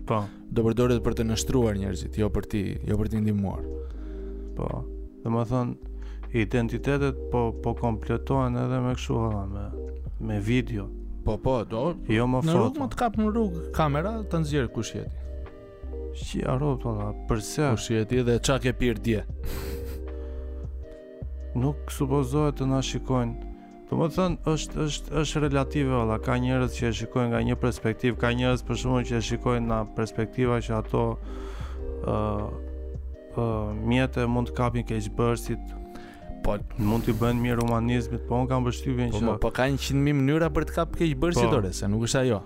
Po. Do përdoret për të nënshtruar njerëzit, jo për t'i, jo për t'i ndihmuar. Po. Domethënë, identitetet po, po kompletohen edhe me kështu vëlla, me, me video. Po, po, do. Jo më foto. Në rrugë mund të kapë në rrugë kamera, të nxjerr kush je ti. Si a rrot vëlla, përse? Po sheh ti dhe çka ke pirë dje? Nuk supozohet të na shikojnë. Domethënë është është është relative vëlla, ka njerëz që e shikojnë nga një perspektivë, ka njerëz për shembull që e shikojnë nga perspektiva që ato ë uh, uh, mjete mund të kapin keqbërësit, po mund t'i bëjnë mirë humanizmit, po unë kam përshtypjen po, që po, po ka 100 mijë mënyra për të kap keqbërësit po. ore, se nuk është ajo.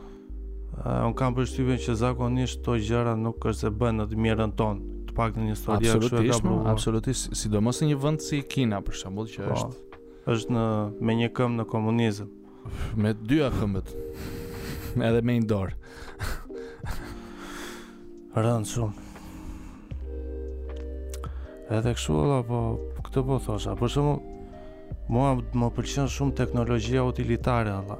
Uh, unë kam përshtypjen që zakonisht këto gjëra nuk është se bëhen në të mirën tonë. Të paktën historia kështu e ka provuar. Absolutisht, sidomos në një vend si Kina për shembull që po, është është në me një këmbë në komunizëm. Me dy këmbët. Edhe me një dorë. Rëndë shumë. Edhe kështu vëlla, po këtë po thosha. Për shembull, Mua më pëlqen shumë teknologjia utilitare vëlla.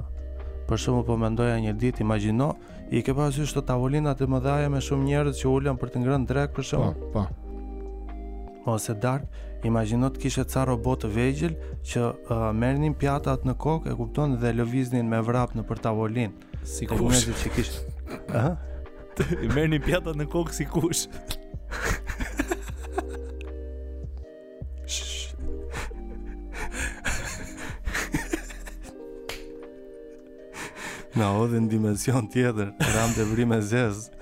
Për shembull po mendoja një ditë, imagjino, i ke parasysh këto tavolinat e mëdha me shumë njerëz që ulen për të ngrënë drekë për shembull. Po, po. Ose darkë, imagjino të kishe ca robotë të vegjël që uh, merrnin pjatat në kokë, e kupton dhe lëviznin me vrap nëpër tavolinë. Si kush? Njerëzit që kish. Ëh. I merrnin pjatat në kokë si kush. Na hodhi në dimension tjetër, ramë te vrima e zezë.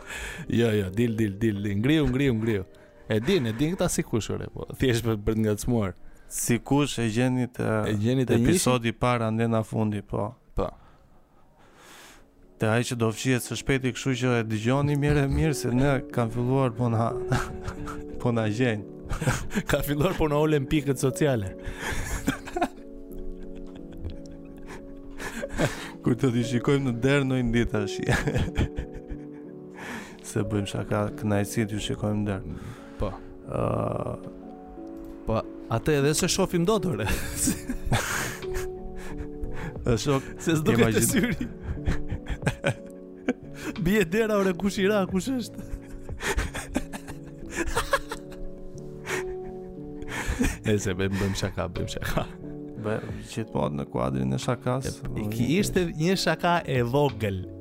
Jo, jo, dil, dil, dil, dil, ngriu, ngriu, ngriu. E din, e din këta si kush ore, po, thjesht për, për t'i ngacmuar. Si kush e gjeni të, e gjeni te episodi para nga fundi, po. Po. Te ai që do fshihet së shpejti, kështu që e dëgjoni mirë e mirë se ne ka filluar po na po na gjen. Ka filluar po na ulen pikët sociale. Kur do t'i shikojmë në derë ndonjë ditë shi. se bëjmë shaka kënaqësi t'ju shikojmë në derë. Po. Uh, Po, atë edhe s'e shofim dot ore. Është shok, se s'do të imagine... syri. Bie dera ore kush i ra, kush është? E se bëjmë bëm shaka, bëjmë shaka. Bë, gjithmonë në kuadrin e shakas. E, ishte një shaka e vogël.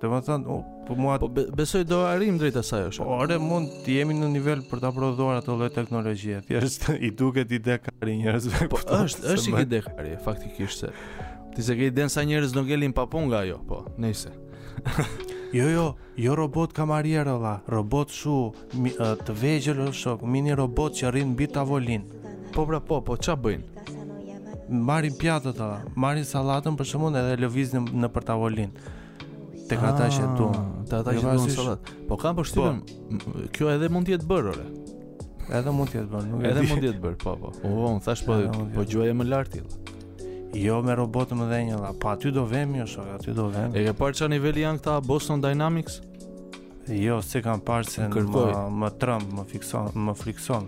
Domethënë, o, po mua... Po be, besoj do arrijmë drejt asaj është. Po, ore, mund të jemi në nivel për ta prodhuar atë lloj teknologjie. Thjesht, i duket ide kari njerëzve. Po, është, është ide kari, faktikisht se. Ti s'e ke idenë sa njerëz ngelin pa punë nga jo, po, nejse. jo, jo, jo robot kamarier, o lla, robot shu, Mi, ë, të vegjël o shok, mini robot që rrin mbi tavolinë. Po pra po, po ça bëjnë? Marrin pjatët ata, marrin sallatën për shembull edhe lëvizin nëpër tavolinë. Tek ata që Ah, duan. Te ata Jo, që duan parasysh- sallatë. Po kam përshtypjen, m- kjo edhe mund të jetë bërë, ore. Edhe mund të jetë bërë, nuk e Edhe di. mund të jetë bërë, po po. Po po, unë thash po Edhe mund të po jetë. gjuaje më lart ti lla. Jo me robotë të mëdhenj, lla. Po aty do vemi o shok, aty do vemi. E ke parë çfarë niveli janë këta Boston Dynamics? Jo, s'e kam parë se më, më trëmbë, më fikson, më frikson.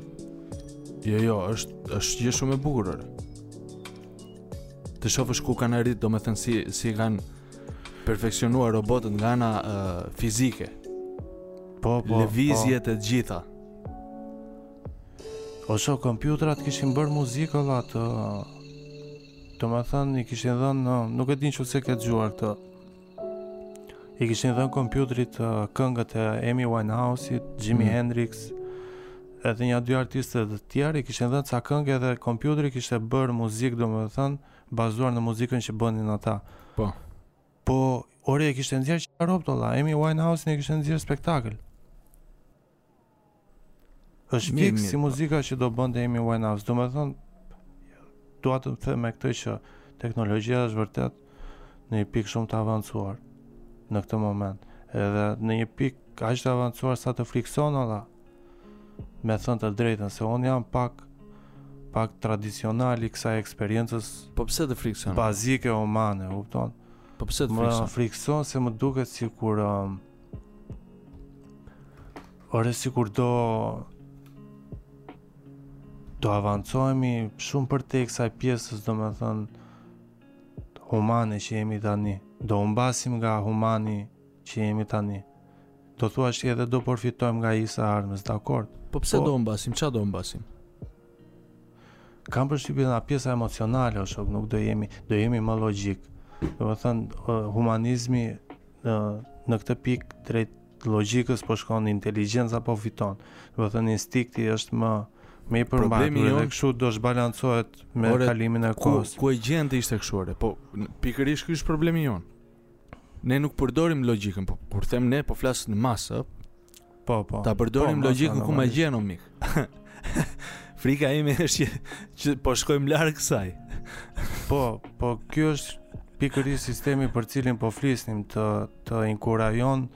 Jo, jo, është, është gjë shumë e bukur. Të shofësh ku kanë arritë, domethënë si, si i kanë perfeksionuar robotët nga ana uh, fizike. Po, po, po. Lëvizjet po. të gjitha. O shok, kompjuterat kishin bërë muzikë, o lla, të... Domethënë, i kishin dhënë, nuk e di në qoftë se ke dëgjuar këtë, i kishin dhënë kompjuterit uh, këngët e Amy Winehouse-it, Jimi mm. Hendrix, edhe një a dy artistë të tjerë i kishin dhënë ca këngë edhe kompjuteri kishte bërë muzikë, domethënë bazuar në muzikën që bënin ata. Po. Po, ore e kishte nxjerrë çfarë rrobt o lla, Amy Winehouse-in e kishte nxjerrë spektakël. Është fiks si muzika që do bënte Amy Winehouse. Domethënë dua të them me këtë që teknologjia është vërtet në një pikë shumë të avancuar në këtë moment. Edhe në një pikë aq të avancuar sa të frikson ala. Me thënë të drejtën se un jam pak pak tradicional i kësaj eksperiencës. Po pse të frikson? Bazike humane, kupton? Po pse të frikson? Më frikson se më duket sikur um, Ore sikur do do avancohemi shumë përtej kësaj pjesës domethënë humane që jemi tani Do humbasim nga humani që jemi tani Do thua që edhe do përfitojmë nga ca arma, dakord Po pse po, do humbasim, ça do humbasim? Kam përshtypjen nga pjesa emocionale o shok, nuk do jemi, do jemi më logjik. Domethënë humanizmi në në këtë pikë drejt logjikës po shkon inteligjenca po fiton. Domethënë instinkti është më më i përmbajtur dhe kështu do zhbalancohet me ore, kalimin e kohës. Ku, ku e gjen ti këtë kështu ore? Po pikërisht ky është problemi jonë. Ne nuk përdorim logjikën, po kur them ne po flas në masë, Po, po. Ta përdorim po, logjikën ku ma gjen o mik. Frika ime është që, që po shkojmë larg kësaj. po, po ky është pikërisht sistemi për të cilin po flisnim që të inkurajon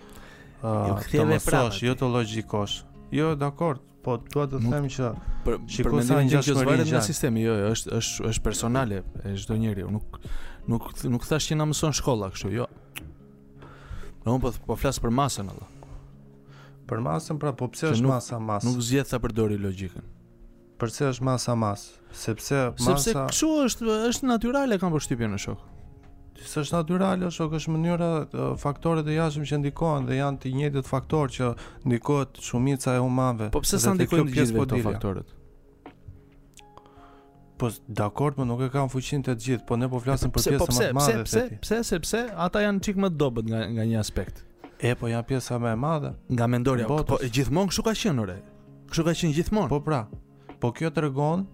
uh, të mësosh, jo të logjikosh. Jo, dakord. Po dua të them që për shikoj për sa ngjashmë që varet nga sistemi, jo, jo, është është është personale e çdo njeriu. Nuk nuk nuk thash që na mëson shkolla kështu, jo. Jo unë po, po flas për masën, ala. Për masën, pra, po pse është masa masë? Nuk zgjedh ta përdori logikën. Përse është masa masë? Sepse masa... Sepse kështu është, është natyrale, kam përshtypjen o shok. S'është natyrale, shok, është mënyra faktorët e jashtëm që ndikojnë dhe janë të njëjtët faktorë që ndikohet shumica e humanëve. Po pse s'i ndikojnë të gjithë po këta faktorët? Po dakord, po nuk e kanë fuqinë të gjithë, po ne po flasim për po pjesën më të madhe. Pse, pse, pse, pse, pse, ata janë çik më të dobët nga nga një aspekt. E po janë pjesa më e madhe nga mendorja. Po, po gjithmonë kështu ka qenë ore. Kështu ka qenë gjithmonë. Po pra. Po kjo tregon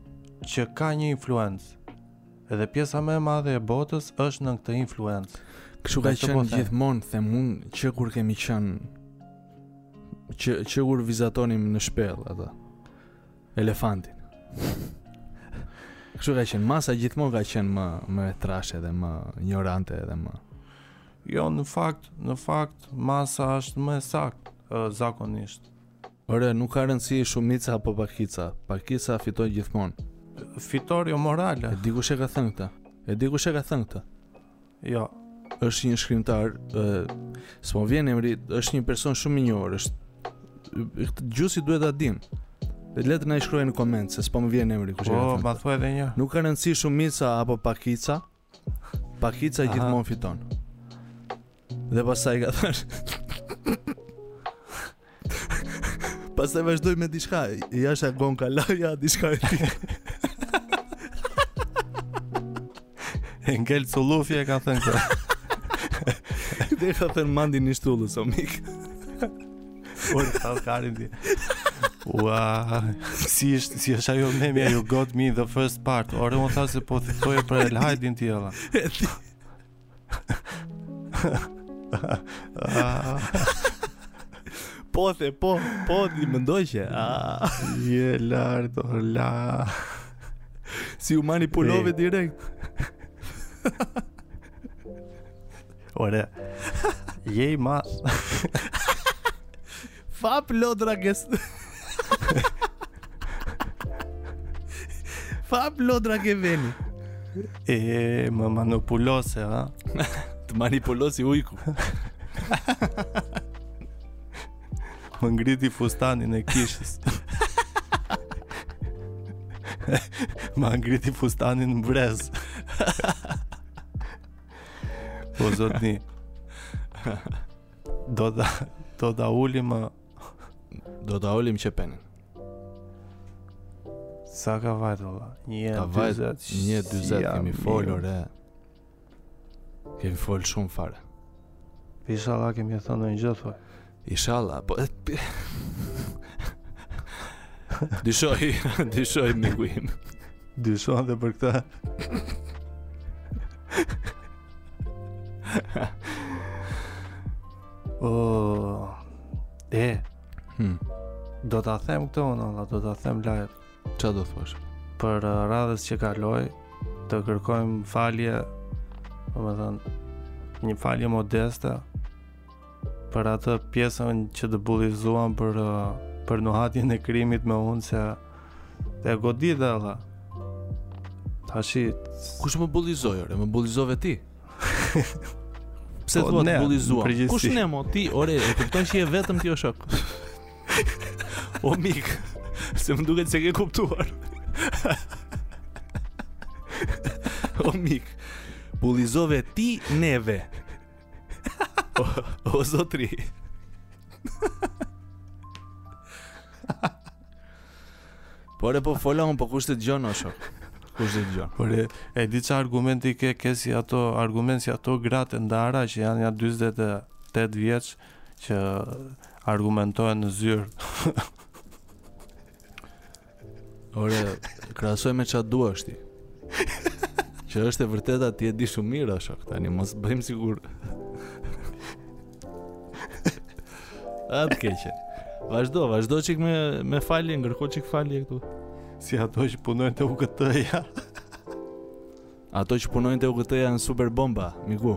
që ka një influencë. Edhe pjesa më e madhe e botës është nën këtë influencë. Kështu ka qenë po gjithmonë, them unë, që kur kemi qenë që që kur vizatonim në shpellë ata. Elefantin. Kështu ka qenë, masa gjithmonë ka qenë më më e trashë dhe më injorante edhe më. Jo, në fakt, në fakt masa është më e saktë uh, zakonisht. Ore, nuk ka rëndësi shumica apo pakica. Pakica fiton gjithmonë. Fitorja morale. E di kush e ka thënë këtë? E di kush e ka thënë këtë? Jo, është një shkrimtar, s'po më vjen emri, është një person shumë i njohur, gjithsesi duhet ta dimë. Dhe le të na shkruajnë në koment se s'po më vjen emri kush e ka. Po ma thuaj edhe një. Nuk ka rëndësi shumica apo pakica. Pakica gjithmonë fiton. Dhe pastaj ka thënë Pastaj vazhdon me diçka, i asha gon ka laja, diçka e ti. Endrit Çulufi e ka thënë këtë. Këtë e ka thënë mandi një shtullë, so mik. Por të karit ti. Ua, si është, si është ajo meme, you got me in the first part. Ore, unë thashë se po citon për El Hajdin tjela. po ti, po, po, ti mendoje. Je lart, o la. Si u manipulove direkt. Ore. Je i mas. Fap lodra ke. Fap lodra ke veni. E më manipulose, ha. Të manipulosi ujku. më ngriti fustanin e kishës. më ngriti fustanin në brez. po zotëri. Do ta, do ta ulim më... Do ta ulim qepenin. Sa ka vajtë ora? Një ka vajtë, një dyzet, kemi folur, e... Kemi fol shumë fare. Ishalla kemi thënë ndonjë gjë të hajrit. Ishalla, po... E, pi... dyshoj, dyshoj, miku im. Dyshoj dhe për këtë. oh, e, hmm. do ta them këtë unë, do ta them live. Ça do thosh? Për uh, radhës që kaloi, të kërkojmë falje, domethënë, një falje modeste, për atë pjesën që të bullizuam për uh, për nuhatjen e krimit me unë se e godita dhe dhe Tashi Kush më bullizoi, ore, më bullizove ti? Pse po, thua të bullizuam? Kush ne mo, ti, ore, e kuptoj që je vetëm ti o shok O mik, se më duket se ke kuptuar O mik, bullizove ti neve O, o zotri. Por e po e fola unë, po kush të dëgjon o shok? Kush të dëgjon? Por e, e di çfarë argumenti ke, ke si ato argumente si ato gratë e ndara që janë nja 48 vjeç që argumentohen në zyrë. Ore, krahasoje me ça duash ti Që është e vërteta ti e di shumë mirë o shok Tani mos bëjmë sikur Atë ke qejf Vazhdo, vazhdo çik me, me falje, kërko çik falje këtu Si ato që punojnë te UKT-ja Ato që punojnë te UKT-ja janë super bomba, miku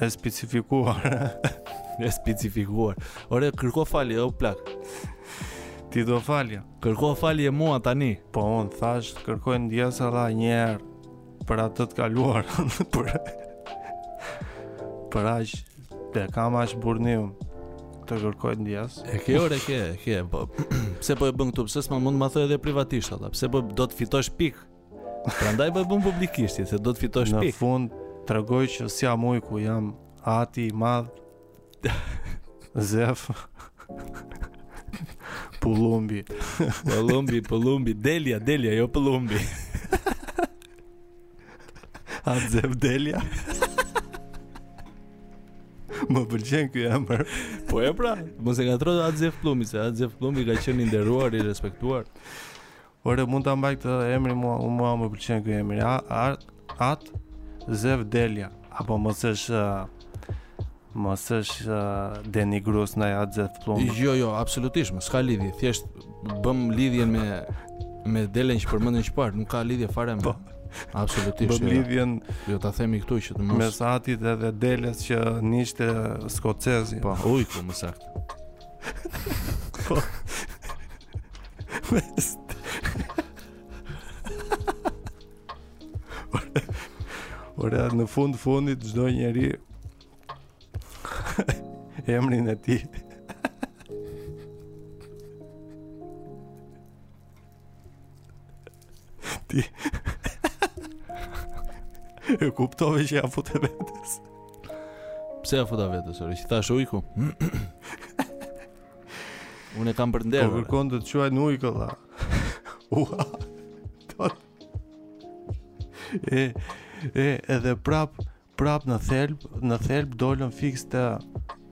E specifikuar. e specifikuar. Ore, kërko falje, o plak. Ti do falje. Kërko falje mua tani. Po, unë thashë, kërkoj ndjesë dhe njëherë për atë të kaluar. për... për aq, dhe e kam aq burrni të kërkoj ndjesë. E ke, ore, ke, ke, po. Pse po e bën këtu? Pse s'mund të ma thoje edhe privatisht, atë? Pse, po do të fitosh pikë? Prandaj po e bën publikisht se do të fitosh pikë. Në fund tregoi që s'jam ujku, jam ati i madh. Zef. Pllumbi. Pllumbi, Pllumbi, delja, delja, jo Pllumbi. At Zef Delja? Më pëlqen ky emër. Po e pra, mos e ngatërro At Zef Pllumi, se At Zef Pllumi ka qenë i nderuar, i respektuar. Ore mund ta mbaj këtë emrin mua, mua më pëlqen ky emër. A at At Zef Delja apo mos është mos është uh, denigrues ndaj At Zef Pllumit. Jo, jo, absolutisht, s'ka lidhje. Thjesht bëmë lidhjen me me delen që përmendëm qëparë, nuk ka lidhje fare me. Po. Absolutisht. Bëmë jo. lidhjen, jo ta themi këtu që të mos mes atit edhe deles që nxirrte skocezi. Po, ujku më saktë. Po. Ore në fund të fundit çdo njeri emrin e tij. Ti E kuptove që ia fute vetes Pse ia futa vetes, ore, që thashë ujku Unë e kam për nder. Po kërkon të të quajnë ujku, vlla. Ua. e, e, edhe prap, prap në thelb, në thelb dolën fiks te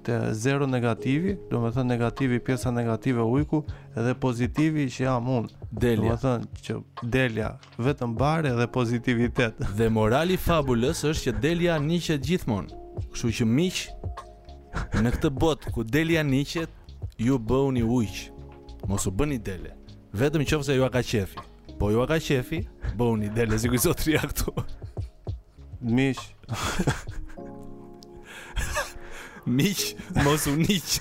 te zero negativi, domethënë negativi, pjesa negative ujku, edhe pozitivi që jam unë. Delja. Domethënë që delja, Vetëm bar dhe pozitivitet. Dhe morali i fabulës është që delja niqet gjithmonë. Kështu që miq, në këtë botë ku delja niqet, ju bëhuni ujq. Mos u bëni dele. Vetëm qoftë se jua ka qefi. Po jua ka qefi, bëhuni dele sikur zotëria këtu. Miq. miq, mos u niq.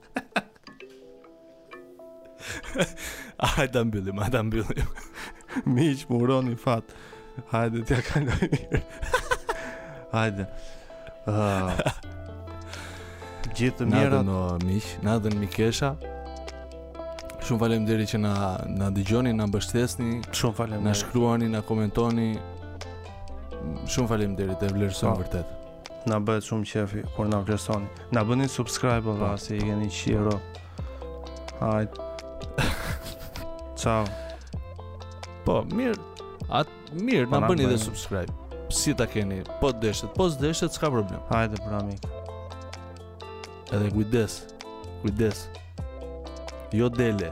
Hajde ta mbyllim, hajde ta mbyllim. Miq, më uroni fat. Hajde t'ia kalojmë mirë. Hajde. Uh, gjithë të mirat. Natën o miq, natën mikesha. Shumë faleminderit që na, na dëgjoni, na mbështesni. Shumë faleminderit. Na shkruani, na komentoni. Shumë faleminderit, e vlerësojmë po. vërtet Na bëhet shumë qefi kur na vlerësoni. Na bëni subscribe valla po. se i keni qiro. Hajt. Ciao. Po, mirë. At mirë, po, na bëni dhe subscribe. Si ta keni? Po deshët, po s'deshët, s'ka problem. Hajde pra miq. Edhe kujdes. Kujdes. Jo dele.